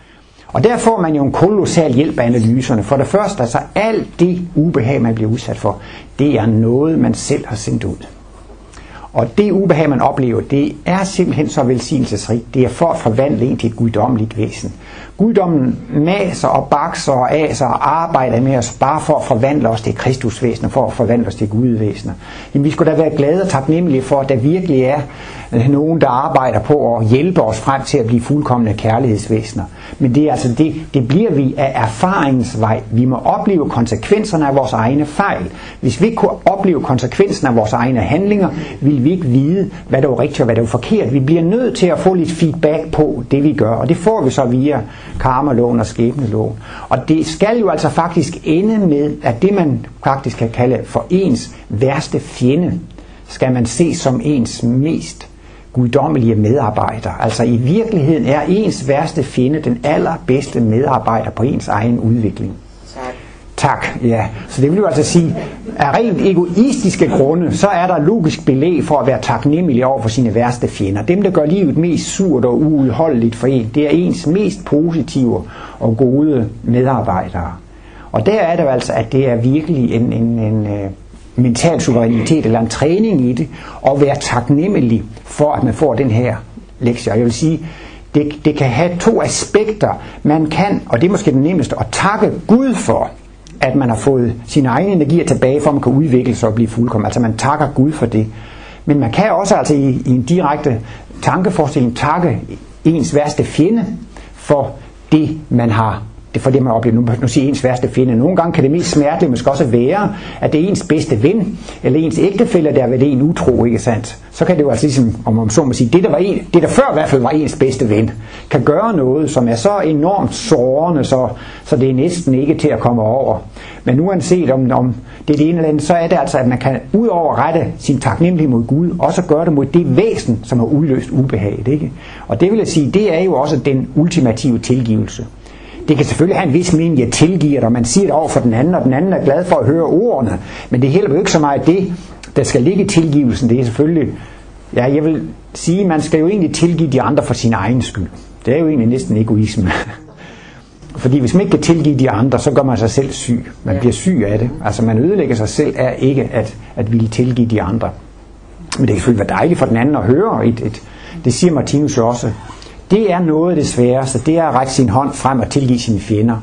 Og der får man jo en kolossal hjælp af analyserne. For det første, altså alt det ubehag, man bliver udsat for, det er noget, man selv har sendt ud. Og det ubehag, man oplever, det er simpelthen så velsignelsesrigt. Det er for at forvandle en til et guddommeligt væsen. Guddommen maser og bakser og aser og arbejder med os bare for at forvandle os til Kristusvæsener, for at forvandle os til Gudvæsener. Jamen, vi skulle da være glade og taknemmelige for, at der virkelig er øh, nogen, der arbejder på at hjælpe os frem til at blive fuldkommende kærlighedsvæsener. Men det, er altså det, det bliver vi af erfaringens vej. Vi må opleve konsekvenserne af vores egne fejl. Hvis vi ikke kunne opleve konsekvenserne af vores egne handlinger, ville vi ikke vide, hvad der er rigtigt og hvad der er forkert. Vi bliver nødt til at få lidt feedback på det, vi gør, og det får vi så via karmaloven og skæbneloven. Og det skal jo altså faktisk ende med, at det man faktisk kan kalde for ens værste fjende, skal man se som ens mest guddommelige medarbejder. Altså i virkeligheden er ens værste fjende den allerbedste medarbejder på ens egen udvikling. Tak, ja. Så det vil jo altså sige, af rent egoistiske grunde, så er der logisk belæg for at være taknemmelig over for sine værste fjender. Dem, der gør livet mest surt og uudholdeligt for en, det er ens mest positive og gode medarbejdere. Og der er det jo altså, at det er virkelig en, en, en, uh, mental suverænitet eller en træning i det, at være taknemmelig for, at man får den her lektie. Og jeg vil sige, det, det kan have to aspekter. Man kan, og det er måske det nemmeste, at takke Gud for, at man har fået sine egne energier tilbage, for at man kan udvikle sig og blive fuldkommen. Altså man takker Gud for det. Men man kan også altså i, i en direkte tankeforestilling takke ens værste fjende for det, man har det er for det, man oplever. Nu, nu siger ens værste fjende. Nogle gange kan det mest smertelige måske også være, at det er ens bedste ven, eller ens ægtefælle, der er ved det en utro, ikke sandt? Så kan det jo altså ligesom, om man så må sige, det der, var en, det der før i hvert fald var ens bedste ven, kan gøre noget, som er så enormt sårende, så, så det er næsten ikke til at komme over. Men uanset om, om det er det ene eller andet, så er det altså, at man kan ud over rette sin taknemmelighed mod Gud, også gøre det mod det væsen, som har udløst ubehaget. Ikke? Og det vil jeg sige, det er jo også den ultimative tilgivelse. Det kan selvfølgelig have en vis mening, jeg tilgiver dig, man siger det over for den anden, og den anden er glad for at høre ordene. Men det hjælper jo ikke så meget det, der skal ligge i tilgivelsen. Det er selvfølgelig, ja, jeg vil sige, man skal jo egentlig tilgive de andre for sin egen skyld. Det er jo egentlig næsten egoisme. Fordi hvis man ikke kan tilgive de andre, så gør man sig selv syg. Man bliver syg af det. Altså man ødelægger sig selv af ikke at, at ville tilgive de andre. Men det kan selvfølgelig være dejligt for den anden at høre. Et, et, det siger Martinus jo også. Det er noget af det sværeste. Det er at række sin hånd frem og tilgive sine fjender.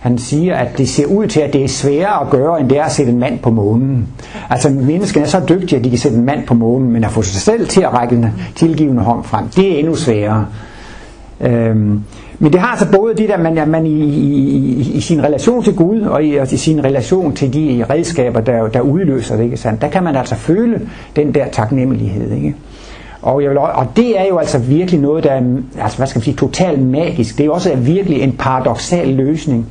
Han siger, at det ser ud til, at det er sværere at gøre, end det er at sætte en mand på månen. Altså menneskene er så dygtige, at de kan sætte en mand på månen, men at få sig selv til at række en tilgivende hånd frem, det er endnu sværere. Øhm, men det har altså både det der, man, man i, i, i sin relation til Gud, og i, og i sin relation til de redskaber, der, der udløser det, ikke sandt? der kan man altså føle den der taknemmelighed. Ikke? Og, jeg vil, og det er jo altså virkelig noget, der er altså, hvad skal man sige, totalt magisk. Det er jo også virkelig en paradoxal løsning.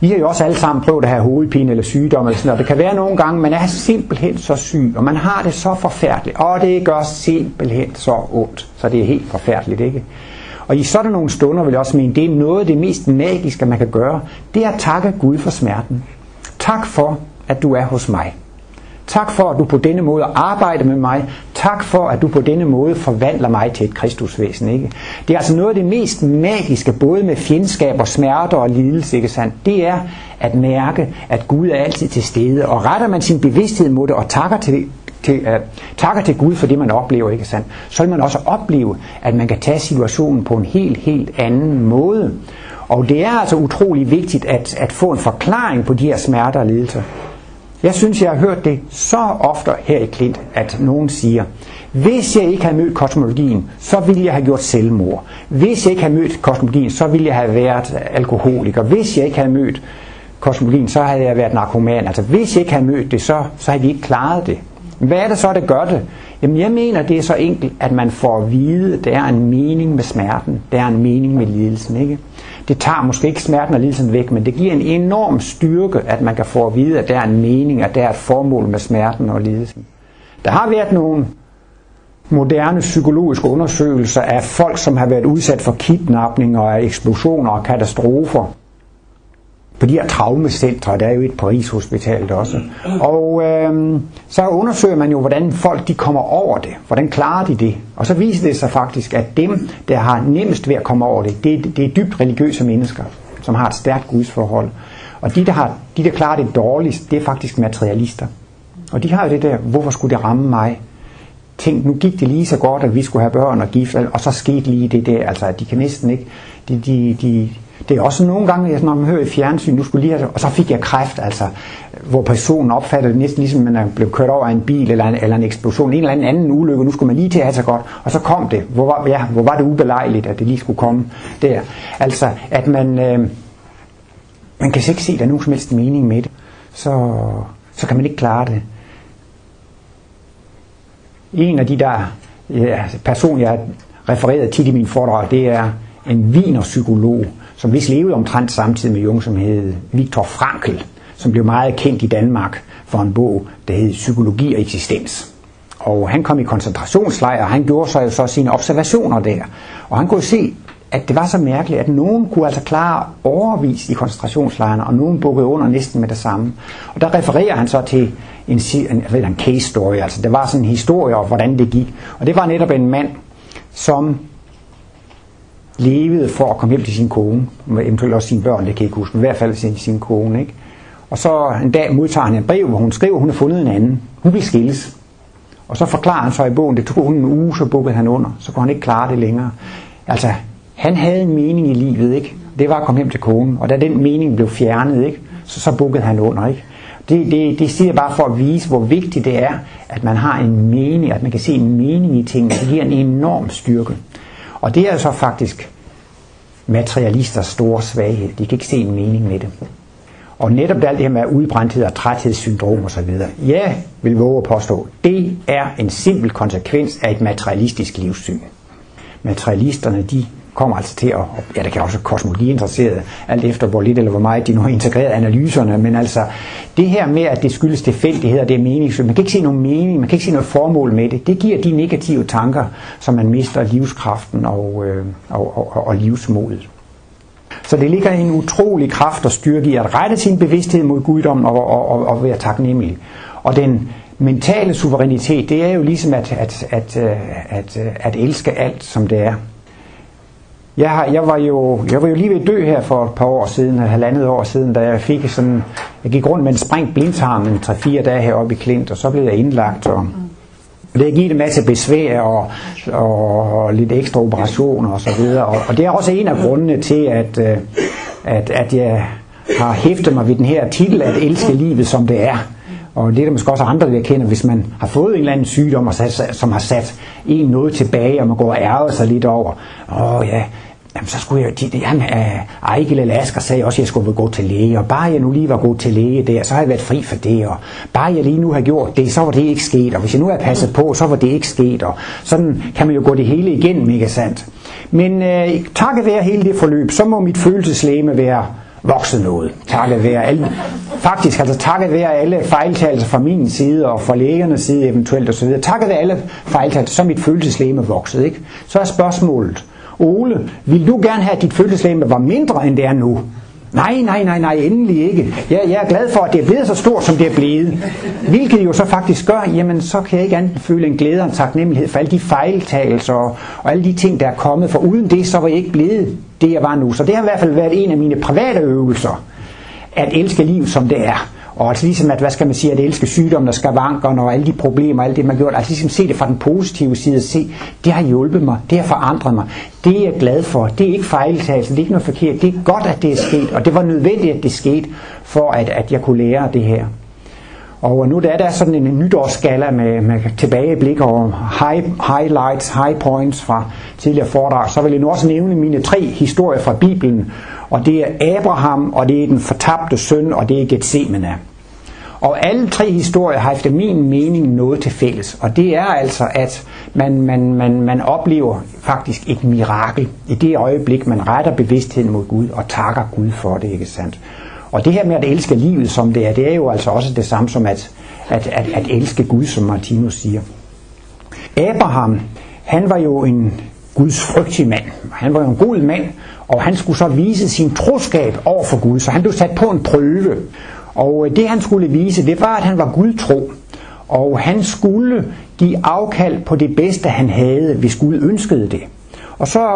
Vi har jo også alle sammen prøvet at have hovedpine eller sygdom eller sådan noget. Det kan være nogle gange, man er simpelthen så syg, og man har det så forfærdeligt, og det gør simpelthen så ondt, så det er helt forfærdeligt, ikke? Og i sådan nogle stunder vil jeg også mene, det er noget af det mest magiske, man kan gøre, det er at takke Gud for smerten. Tak for, at du er hos mig. Tak for, at du på denne måde arbejder med mig. Tak for, at du på denne måde forvandler mig til et kristusvæsen. Ikke? Det er altså noget af det mest magiske, både med fjendskab og smerter og lidelse, ikke sandt? det er at mærke, at Gud er altid til stede. Og retter man sin bevidsthed mod det og takker til, til, uh, takker til Gud for det, man oplever, ikke sandt? så vil man også opleve, at man kan tage situationen på en helt, helt anden måde. Og det er altså utrolig vigtigt at, at få en forklaring på de her smerter og lidelser. Jeg synes, jeg har hørt det så ofte her i Klint, at nogen siger, hvis jeg ikke havde mødt kosmologien, så ville jeg have gjort selvmord. Hvis jeg ikke havde mødt kosmologien, så ville jeg have været alkoholiker. Hvis jeg ikke havde mødt kosmologien, så havde jeg været narkoman. Altså hvis jeg ikke havde mødt det, så, så havde vi ikke klaret det. Hvad er det så, der gør det? Jamen jeg mener, det er så enkelt, at man får at vide, at der er en mening med smerten. Der er en mening med lidelsen. Ikke? Det tager måske ikke smerten og lidelsen væk, men det giver en enorm styrke, at man kan få at vide, at der er en mening, at der er et formål med smerten og lidelsen. Der har været nogle moderne psykologiske undersøgelser af folk, som har været udsat for kidnapninger og eksplosioner og katastrofer på de her traumecentre, der er jo et på Rigshospitalet også. Og øh, så undersøger man jo, hvordan folk de kommer over det. Hvordan klarer de det? Og så viser det sig faktisk, at dem, der har nemmest ved at komme over det, det, det er dybt religiøse mennesker, som har et stærkt gudsforhold. Og de der, har, de, der klarer det dårligst, det er faktisk materialister. Og de har jo det der, hvorfor skulle det ramme mig? Tænk, nu gik det lige så godt, at vi skulle have børn og gift, og så skete lige det der. Altså, at de kan næsten ikke... De, de, de, det er også nogle gange, når man hører i fjernsyn, du skulle lige have, og så fik jeg kræft, altså, hvor personen opfatter det næsten ligesom, man er blevet kørt over af en bil eller en, eller en eksplosion, en eller anden anden ulykke, nu skulle man lige til at have sig godt, og så kom det. Hvor var, ja, hvor var det ubelejligt, at det lige skulle komme der. Altså, at man, øh, man kan ikke se, at der er nogen som helst mening med det, så, så kan man ikke klare det. En af de der ja, altså, personer, jeg refereret tit i min foredrag, det er en vinerpsykolog, som vist levede omtrent samtidig med Jung, som hed Viktor Frankl, som blev meget kendt i Danmark for en bog, der hed Psykologi og eksistens. Og han kom i koncentrationslejr, og han gjorde så, så sine observationer der. Og han kunne se, at det var så mærkeligt, at nogen kunne altså klare overvis i koncentrationslejrene, og nogen bukkede under næsten med det samme. Og der refererer han så til en, en, en, en case story, altså det var sådan en historie om, hvordan det gik. Og det var netop en mand, som levede for at komme hjem til sin kone, eventuelt også sine børn, det kan jeg ikke huske, men i hvert fald sin, sin kone, ikke? Og så en dag modtager han et brev, hvor hun skriver, at hun har fundet en anden. Hun vil skilles. Og så forklarer han så i bogen, det tog hun en uge, så bukkede han under. Så kunne han ikke klare det længere. Altså, han havde en mening i livet, ikke? Det var at komme hjem til konen. Og da den mening blev fjernet, ikke? Så, så bukkede han under, ikke? Det, det, det siger bare for at vise, hvor vigtigt det er, at man har en mening, at man kan se en mening i tingene. Det giver en enorm styrke. Og det er så faktisk materialisters store svaghed. De kan ikke se en mening med det. Og netop alt det her med udbrændthed og træthedssyndrom osv. ja, vil våge at påstå, det er en simpel konsekvens af et materialistisk livssyn. Materialisterne, de kommer altså til at, ja, det kan også kosmologi interesseret, alt efter hvor lidt eller hvor meget de nu har integreret analyserne, men altså det her med, at det skyldes tilfældigheder, det er meningsløst, man kan ikke se nogen mening, man kan ikke se noget formål med det, det giver de negative tanker, som man mister livskraften og, øh, og, og, og livsmodet. Så det ligger en utrolig kraft og styrke i at rette sin bevidsthed mod guddommen og, og, og, og være taknemmelig. Og den mentale suverænitet, det er jo ligesom at, at, at, øh, at, at, at elske alt, som det er. Jeg, har, jeg, var jo, jeg var jo lige ved at dø her for et par år siden, et halvandet år siden, da jeg fik sådan, jeg gik rundt med en sprængt blindtarm en 3-4 dage heroppe i Klint, og så blev jeg indlagt, og det har givet en masse besvær og, og, og lidt ekstra operationer og så videre. Og, og det er også en af grundene til, at, øh, at, at jeg har hæftet mig ved den her titel, at elske livet som det er. Og det er der måske også andre, der kender, hvis man har fået en eller anden sygdom, som har sat en noget tilbage, og man går og ærger sig lidt over. Åh ja, jamen så skulle jeg, de, han, uh, Ejgil eller Asger sagde også, at jeg skulle gå til læge, og bare jeg nu lige var god til læge der, så har jeg været fri for det, og bare jeg lige nu har gjort det, så var det ikke sket, og hvis jeg nu havde passet på, så var det ikke sket, og sådan kan man jo gå det hele igennem, ikke sandt? Men øh, takket være hele det forløb, så må mit følelseslæme være vokset noget. Takket være alle, faktisk altså takket være alle fejltagelser fra min side og fra lægernes side eventuelt osv. Takket være alle fejltagelser, så er mit følelseslæme vokset. Ikke? Så er spørgsmålet, Ole, vil du gerne have, at dit fødselslæme var mindre, end det er nu? Nej, nej, nej, nej, endelig ikke. Jeg, jeg er glad for, at det er blevet så stort, som det er blevet. Hvilket jo så faktisk gør, jamen så kan jeg ikke andet føle en glæde og en taknemmelighed for alle de fejltagelser og, og alle de ting, der er kommet. For uden det, så var jeg ikke blevet det, jeg var nu. Så det har i hvert fald været en af mine private øvelser, at elske liv, som det er. Og altså ligesom at, hvad skal man sige, at elske sygdommen og skavankerne og alle de problemer, og alt det man har gjort, altså ligesom se det fra den positive side, se, det har hjulpet mig, det har forandret mig, det er jeg glad for, det er ikke fejltagelse, det er ikke noget forkert, det er godt, at det er sket, og det var nødvendigt, at det skete, for at, at jeg kunne lære det her. Og nu der er der sådan en nytårsskala med, med tilbageblik og high, highlights, high points fra tidligere foredrag, så vil jeg nu også nævne mine tre historier fra Bibelen, og det er Abraham, og det er den fortabte søn, og det er Gethsemane. Og alle tre historier har efter min mening noget til fælles, og det er altså, at man, man, man, man oplever faktisk et mirakel i det øjeblik, man retter bevidstheden mod Gud og takker Gud for det, ikke sandt? Og det her med at elske livet som det er, det er jo altså også det samme som at, at, at, at elske Gud, som Martinus siger. Abraham, han var jo en Guds frygtig mand. Han var jo en god mand, og han skulle så vise sin troskab over for Gud, så han blev sat på en prøve. Og øh, det han skulle vise, det var, at han var Gudtro. Og han skulle give afkald på det bedste, han havde, hvis Gud ønskede det. Og så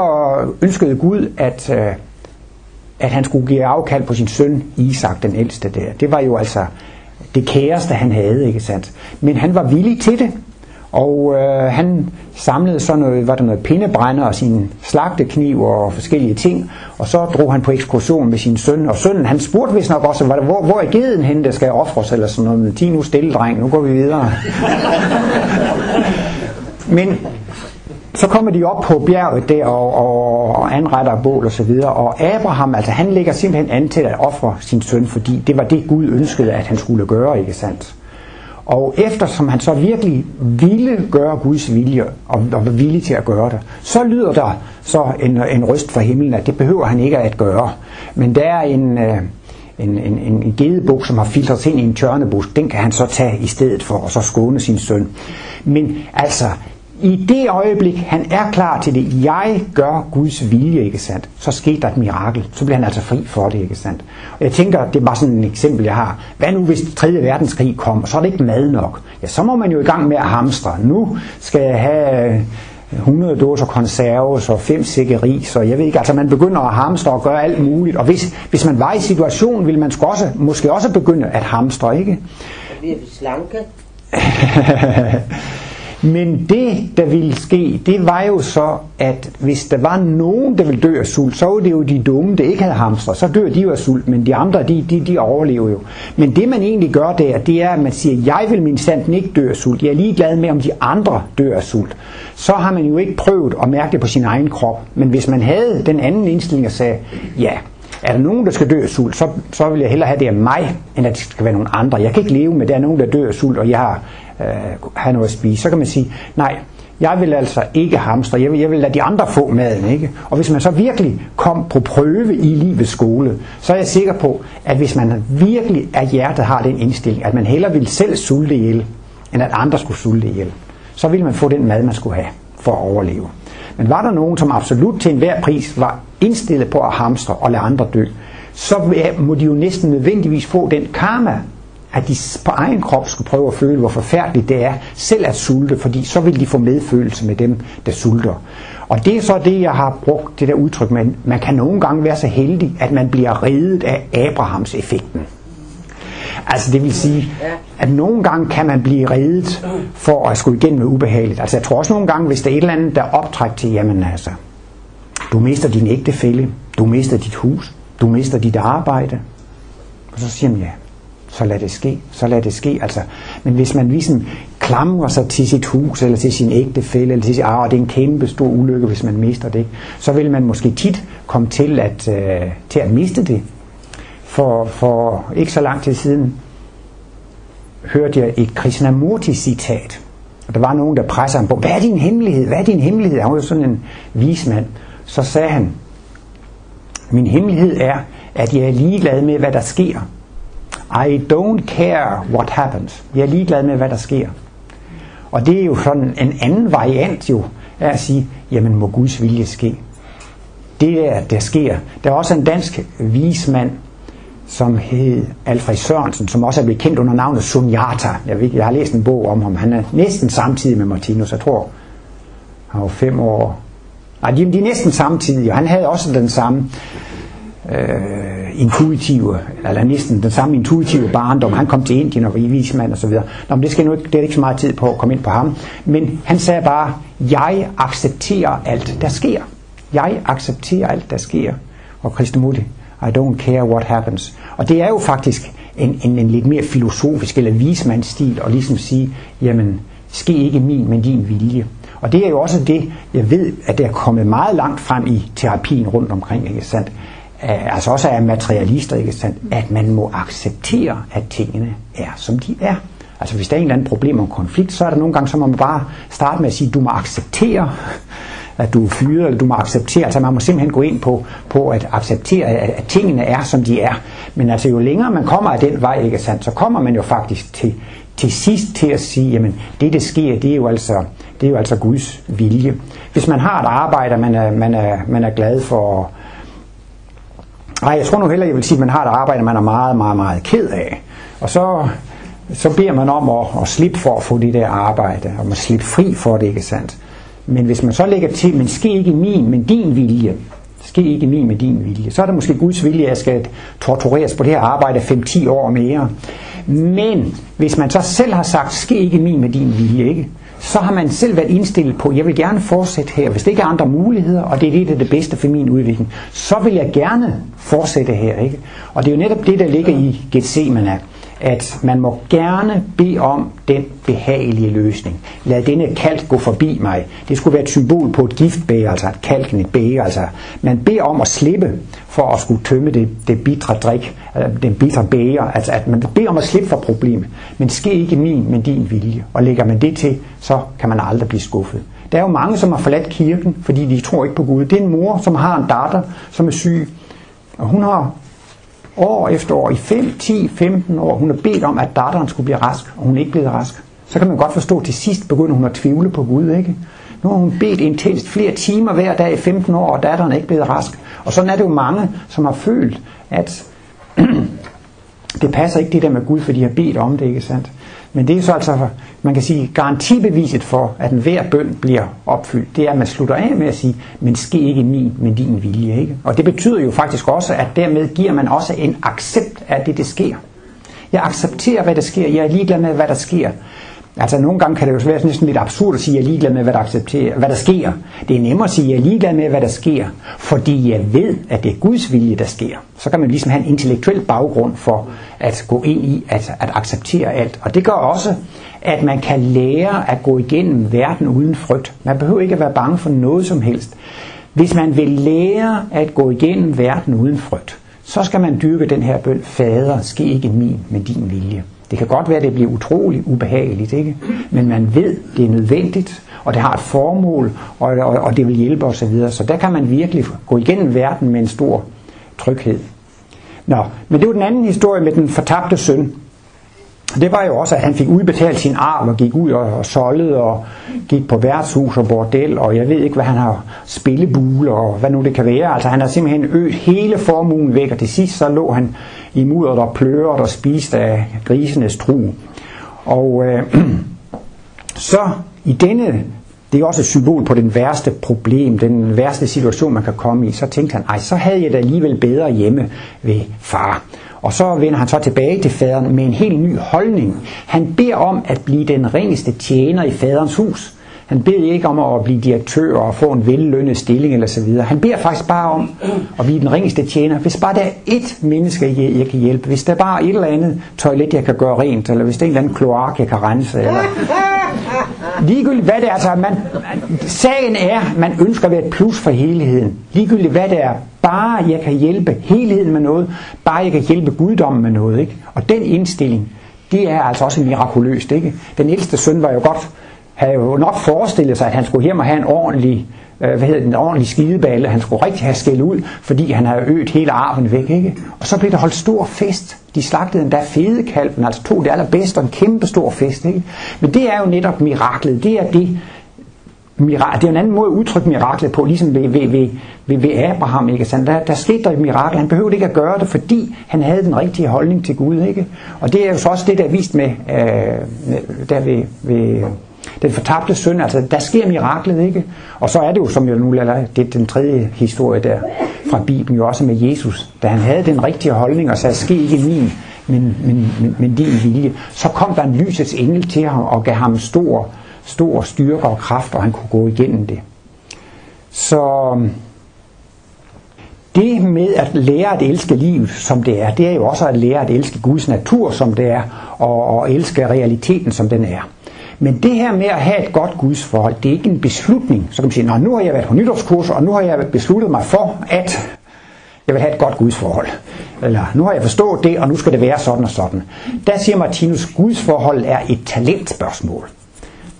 ønskede Gud, at, øh, at han skulle give afkald på sin søn Isak, den ældste der. Det var jo altså det kæreste, han havde, ikke sandt? Men han var villig til det. Og øh, han samlede så noget, var der noget pindebrænder og sin slagtekniv og forskellige ting, og så drog han på ekskursion med sin søn, og sønnen han spurgte vist nok også, hvor, hvor er geden henne, der skal ofres, eller sådan noget, men nu stille dreng, nu går vi videre. men så kommer de op på bjerget der og, og, og anretter bål og så videre, og Abraham, altså han lægger simpelthen an til at ofre sin søn, fordi det var det Gud ønskede, at han skulle gøre, ikke sandt? Og eftersom han så virkelig ville gøre Guds vilje, og, og var villig til at gøre det, så lyder der så en, en røst fra himlen, at det behøver han ikke at gøre. Men der er en, øh, en, en, en gedebuk, som har filtret ind i en tørnebusk, den kan han så tage i stedet for, og så skåne sin søn. Men altså, i det øjeblik, han er klar til det, jeg gør Guds vilje, ikke sandt, så sker der et mirakel. Så bliver han altså fri for det, ikke sandt. Og jeg tænker, det er bare sådan et eksempel, jeg har. Hvad nu, hvis 3. verdenskrig kommer, så er det ikke mad nok. Ja, så må man jo i gang med at hamstre. Nu skal jeg have 100 dåser konserves og 5 sække ris, og jeg ved ikke, altså man begynder at hamstre og gøre alt muligt, og hvis, hvis man var i situationen, ville man også, måske også begynde at hamstre, ikke? Og vi er slanke. Men det, der ville ske, det var jo så, at hvis der var nogen, der ville dø af sult, så var det jo de dumme, der ikke havde hamster. Så dør de jo af sult, men de andre, de, de, de overlever jo. Men det, man egentlig gør der, det er, at man siger, jeg vil min sanden ikke dø af sult. Jeg er ligeglad med, om de andre dør af sult. Så har man jo ikke prøvet at mærke det på sin egen krop. Men hvis man havde den anden indstilling og sagde, ja, er der nogen, der skal dø af sult, så, så vil jeg hellere have det af mig, end at det skal være nogen andre. Jeg kan ikke leve med, at der er nogen, der dør af sult, og jeg har øh, have noget at spise. Så kan man sige, nej, jeg vil altså ikke hamstre, jeg vil, jeg vil lade de andre få maden. Ikke? Og hvis man så virkelig kom på prøve i livets skole, så er jeg sikker på, at hvis man virkelig af hjertet har den indstilling, at man hellere vil selv sulte ihjel, end at andre skulle sulte ihjel, så vil man få den mad, man skulle have for at overleve. Men var der nogen, som absolut til enhver pris var indstillet på at hamstre og lade andre dø, så må de jo næsten nødvendigvis få den karma, at de på egen krop skulle prøve at føle, hvor forfærdeligt det er selv at sulte, fordi så vil de få medfølelse med dem, der sulter. Og det er så det, jeg har brugt, det der udtryk, men man kan nogle gange være så heldig, at man bliver reddet af Abrahams effekten. Altså det vil sige, at nogle gange kan man blive reddet for at skulle igennem med ubehageligt. Altså jeg tror også nogle gange, hvis der er et eller andet, der optræk til, jamen altså, du mister din ægtefælle, du mister dit hus, du mister dit arbejde. Og så siger man, ja, så lad det ske, så lad det ske. Altså, men hvis man ligesom klamrer sig til sit hus, eller til sin ægtefælle, eller til sit ah, det er en kæmpe stor ulykke, hvis man mister det, så vil man måske tit komme til at, øh, til at miste det. For, for ikke så lang tid siden hørte jeg et Krishnamurti-citat, og der var nogen, der presser ham på, hvad er din hemmelighed? Hvad er din hemmelighed? Han var jo sådan en vismand. Så sagde han, min hemmelighed er, at jeg er ligeglad med, hvad der sker, i don't care what happens. Jeg er ligeglad med, hvad der sker. Og det er jo sådan en anden variant jo, af at sige, jamen må Guds vilje ske. Det der, der sker. Der er også en dansk vismand, som hed Alfred Sørensen, som også er blevet kendt under navnet Sunyata. Jeg, ved, jeg har læst en bog om ham. Han er næsten samtidig med Martinus. Jeg tror, han var fem år. Nej, de, de er næsten samtidige, og han havde også den samme øh, intuitive, eller næsten den samme intuitive barndom. Han kom til Indien og var vismand og så videre. Nå, men det, skal nu ikke, det er ikke så meget tid på at komme ind på ham. Men han sagde bare, jeg accepterer alt, der sker. Jeg accepterer alt, der sker. Og Krishnamurti, I don't care what happens. Og det er jo faktisk en, en, en lidt mere filosofisk eller vismandsstil at ligesom sige, jamen, ske ikke min, men din vilje. Og det er jo også det, jeg ved, at det er kommet meget langt frem i terapien rundt omkring, ikke sandt? Øh, altså også er materialister, ikke sandt? at man må acceptere, at tingene er, som de er. Altså hvis der er en eller anden problem og konflikt, så er der nogle gange, så må man bare starte med at sige, du må acceptere, at du er fyret, eller du må acceptere, altså man må simpelthen gå ind på, på at acceptere, at, at tingene er, som de er. Men altså jo længere man kommer af den vej, ikke sandt, så kommer man jo faktisk til, til sidst til at sige, jamen det der sker, det er jo altså, det er jo altså Guds vilje. Hvis man har et arbejde, man er, man er, man er glad for, Nej, jeg tror nu heller, jeg vil sige, at man har et arbejde, man er meget, meget, meget ked af. Og så, så beder man om at, at slippe for at få det der arbejde, og man slippe fri for det, ikke sandt? Men hvis man så lægger til, men ske ikke min, men din vilje, ske ikke min med din vilje, så er det måske Guds vilje, at jeg skal tortureres på det her arbejde 5-10 år mere. Men hvis man så selv har sagt, ske ikke min med din vilje, ikke? Så har man selv været indstillet på, jeg vil gerne fortsætte her, hvis det ikke er andre muligheder, og det er det, der er det bedste for min udvikling, så vil jeg gerne fortsætte her. Ikke? Og det er jo netop det, der ligger i Gethsemane, at man må gerne bede om den behagelige løsning. Lad denne kalk gå forbi mig. Det skulle være et symbol på et giftbæger, altså et kalken, et bæger. Altså. Man beder om at slippe for at skulle tømme det, det bitre drik, den bitre bæger. Altså at man beder om at slippe for problemet. Men ske ikke min, men din vilje. Og lægger man det til, så kan man aldrig blive skuffet. Der er jo mange, som har forladt kirken, fordi de tror ikke på Gud. Det er en mor, som har en datter, som er syg. Og hun har år efter år, i 5, 10, 15 år, hun har bedt om, at datteren skulle blive rask, og hun er ikke blevet rask. Så kan man godt forstå, at til sidst begynder hun at tvivle på Gud, ikke? Nu har hun bedt intenst flere timer hver dag i 15 år, og datteren er ikke blevet rask. Og sådan er det jo mange, som har følt, at det passer ikke det der med Gud, for de har bedt om det, ikke sandt? Men det er så altså, man kan sige, garantibeviset for, at enhver bøn bliver opfyldt, det er, at man slutter af med at sige, men ske ikke min, men din vilje. Ikke? Og det betyder jo faktisk også, at dermed giver man også en accept af det, det sker. Jeg accepterer, hvad der sker. Jeg er ligeglad med, hvad der sker. Altså nogle gange kan det jo være næsten lidt absurd at sige, at jeg er ligeglad med, hvad der, accepterer, hvad der sker. Det er nemmere at sige, at jeg er ligeglad med, hvad der sker, fordi jeg ved, at det er Guds vilje, der sker. Så kan man ligesom have en intellektuel baggrund for at gå ind i at, at acceptere alt. Og det gør også, at man kan lære at gå igennem verden uden frygt. Man behøver ikke at være bange for noget som helst. Hvis man vil lære at gå igennem verden uden frygt, så skal man dyrke den her bøn, Fader, ske ikke min, men din vilje. Det kan godt være, at det bliver utroligt ubehageligt, ikke? men man ved, det er nødvendigt, og det har et formål, og, og, og det vil hjælpe osv. Så, videre. så der kan man virkelig gå igennem verden med en stor tryghed. Nå, men det var den anden historie med den fortabte søn. Det var jo også, at han fik udbetalt sin arv og gik ud og, og soldede og gik på værtshus og bordel, og jeg ved ikke, hvad han har spillebule og hvad nu det kan være. Altså han har simpelthen øget hele formuen væk, og til sidst så lå han i mudder, og pløret og spist af grisenes tru. Og øh, så i denne, det er også et symbol på den værste problem, den værste situation, man kan komme i, så tænkte han, ej, så havde jeg da alligevel bedre hjemme ved far. Og så vender han så tilbage til faderen med en helt ny holdning. Han beder om at blive den ringeste tjener i faderens hus. Han beder ikke om at blive direktør og få en vellønnet stilling eller så videre. Han beder faktisk bare om at blive den ringeste tjener. Hvis bare der er ét menneske, jeg kan hjælpe. Hvis der bare er et eller andet toilet, jeg kan gøre rent. Eller hvis der er en eller anden kloak, jeg kan rense. Eller ligegyldigt hvad det er. Altså, man, sagen er, man ønsker at være et plus for helheden. Ligegyldigt hvad det er. Bare jeg kan hjælpe helheden med noget. Bare jeg kan hjælpe guddommen med noget. Ikke? Og den indstilling, det er altså også mirakuløst. Ikke? Den ældste søn var jo godt havde jo nok forestillet sig, at han skulle hjem og have en ordentlig, øh, hvad hedder den, en ordentlig skideballe. Han skulle rigtig have skæld ud, fordi han havde øget hele arven væk. Ikke? Og så blev der holdt stor fest. De slagtede endda fedekalven, altså tog det allerbedste og en kæmpe stor fest. Ikke? Men det er jo netop miraklet. Det er det, miraklet. det er en anden måde at udtrykke miraklet på, ligesom ved, ved, ved, ved, ved Abraham. Ikke? Så der, der skete der et mirakel. Han behøvede ikke at gøre det, fordi han havde den rigtige holdning til Gud. Ikke? Og det er jo så også det, der er vist med, øh, der ved, ved den fortabte søn, altså der sker miraklet, ikke? Og så er det jo, som jeg nu lader, det er den tredje historie der fra Bibelen, jo også med Jesus, da han havde den rigtige holdning og sagde, ske ikke min, men, men, men, men din vilje, så kom der en lysets engel til ham og gav ham stor, stor styrke og kraft, og han kunne gå igennem det. Så um, det med at lære at elske livet, som det er, det er jo også at lære at elske Guds natur, som det er, og, og elske realiteten, som den er. Men det her med at have et godt gudsforhold, det er ikke en beslutning. Så kan man sige, Nå, nu har jeg været på nytårskurser, og nu har jeg besluttet mig for, at jeg vil have et godt gudsforhold. Eller nu har jeg forstået det, og nu skal det være sådan og sådan. Der siger Martinus, gudsforhold er et talentspørgsmål.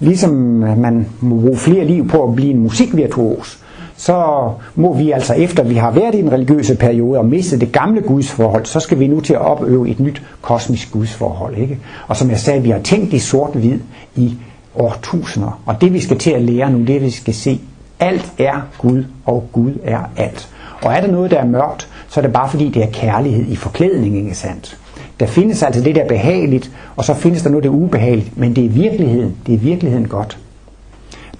Ligesom man må bruge flere liv på at blive en musikvirtuos, så må vi altså efter vi har været i en religiøse periode og mistet det gamle gudsforhold, så skal vi nu til at opøve et nyt kosmisk gudsforhold. Ikke? Og som jeg sagde, vi har tænkt i sort-hvid i årtusinder. Og det vi skal til at lære nu, det er, at vi skal se, alt er Gud, og Gud er alt. Og er der noget, der er mørkt, så er det bare fordi, det er kærlighed i forklædning, ikke sandt? Der findes altså det, der er behageligt, og så findes der noget, der er ubehageligt, men det er virkeligheden. Det er virkeligheden godt.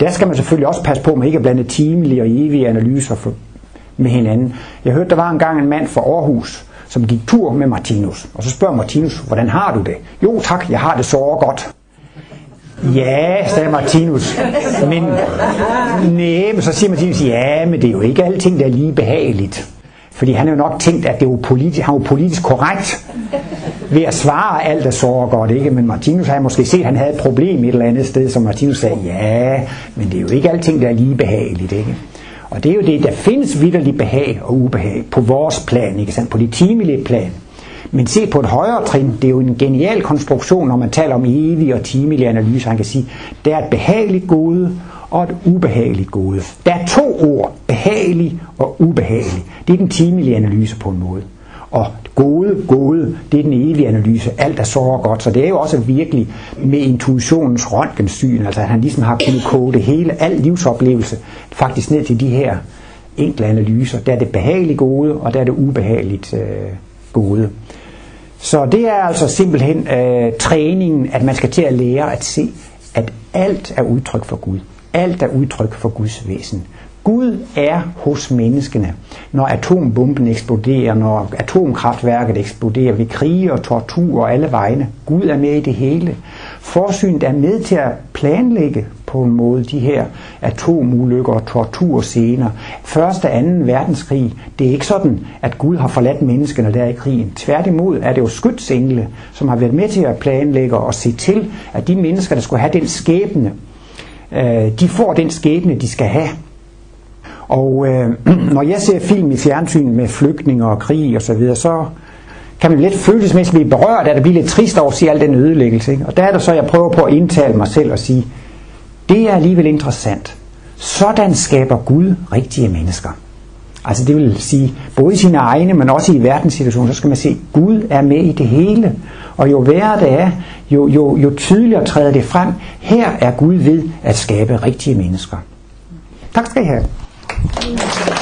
Der skal man selvfølgelig også passe på med ikke at blande timelige og evige analyser for, med hinanden. Jeg hørte, der var engang en mand fra Aarhus, som gik tur med Martinus. Og så spørger Martinus, hvordan har du det? Jo tak, jeg har det så godt. Ja, sagde Martinus. Men, nej, men så siger Martinus, ja, men det er jo ikke alting, der er lige behageligt. Fordi han har jo nok tænkt, at det er jo politi- han var politisk korrekt ved at svare alt, der så godt. Ikke? Men Martinus havde måske set, at han havde et problem et eller andet sted, som Martinus sagde, ja, men det er jo ikke alting, der er lige behageligt. Ikke? Og det er jo det, der findes vidderligt behag og ubehag på vores plan, ikke sandt? på det timelige plan. Men se på et højere trin, det er jo en genial konstruktion, når man taler om evig og timelig analyse. Han kan sige, der er et behageligt gode og et ubehageligt gode. Der er to ord, behagelig og ubehagelig. Det er den timelige analyse på en måde. Og gode, gode, det er den evige analyse. Alt er så godt. Så det er jo også virkelig med intuitionens røntgensyn, altså at han ligesom har kunnet kode det hele, al livsoplevelse, faktisk ned til de her enkle analyser. Der er det behageligt gode, og der er det ubehageligt øh, gode. Så det er altså simpelthen øh, træningen, at man skal til at lære at se, at alt er udtryk for Gud. Alt er udtryk for Guds væsen. Gud er hos menneskene, når atombomben eksploderer, når atomkraftværket eksploderer vi krige og tortur og alle vegne. Gud er med i det hele. Forsynet er med til at planlægge på en måde de her atomulykker og torturscener. Første og anden verdenskrig, det er ikke sådan, at Gud har forladt menneskene der i krigen. Tværtimod er det jo skytsengle, som har været med til at planlægge og se til, at de mennesker, der skulle have den skæbne, øh, de får den skæbne, de skal have. Og øh, når jeg ser film i fjernsyn med flygtninge og krig og så videre, så kan man lidt følelsesmæssigt blive berørt at det bliver lidt trist over at se al den ødelæggelse. Ikke? Og der er det så, jeg prøver på at indtale mig selv og sige, det er alligevel interessant. Sådan skaber Gud rigtige mennesker. Altså det vil sige, både i sine egne, men også i verdenssituationen, så skal man se, at Gud er med i det hele. Og jo værre det er, jo, jo, jo tydeligere træder det frem. Her er Gud ved at skabe rigtige mennesker. Tak skal I have. 谢谢。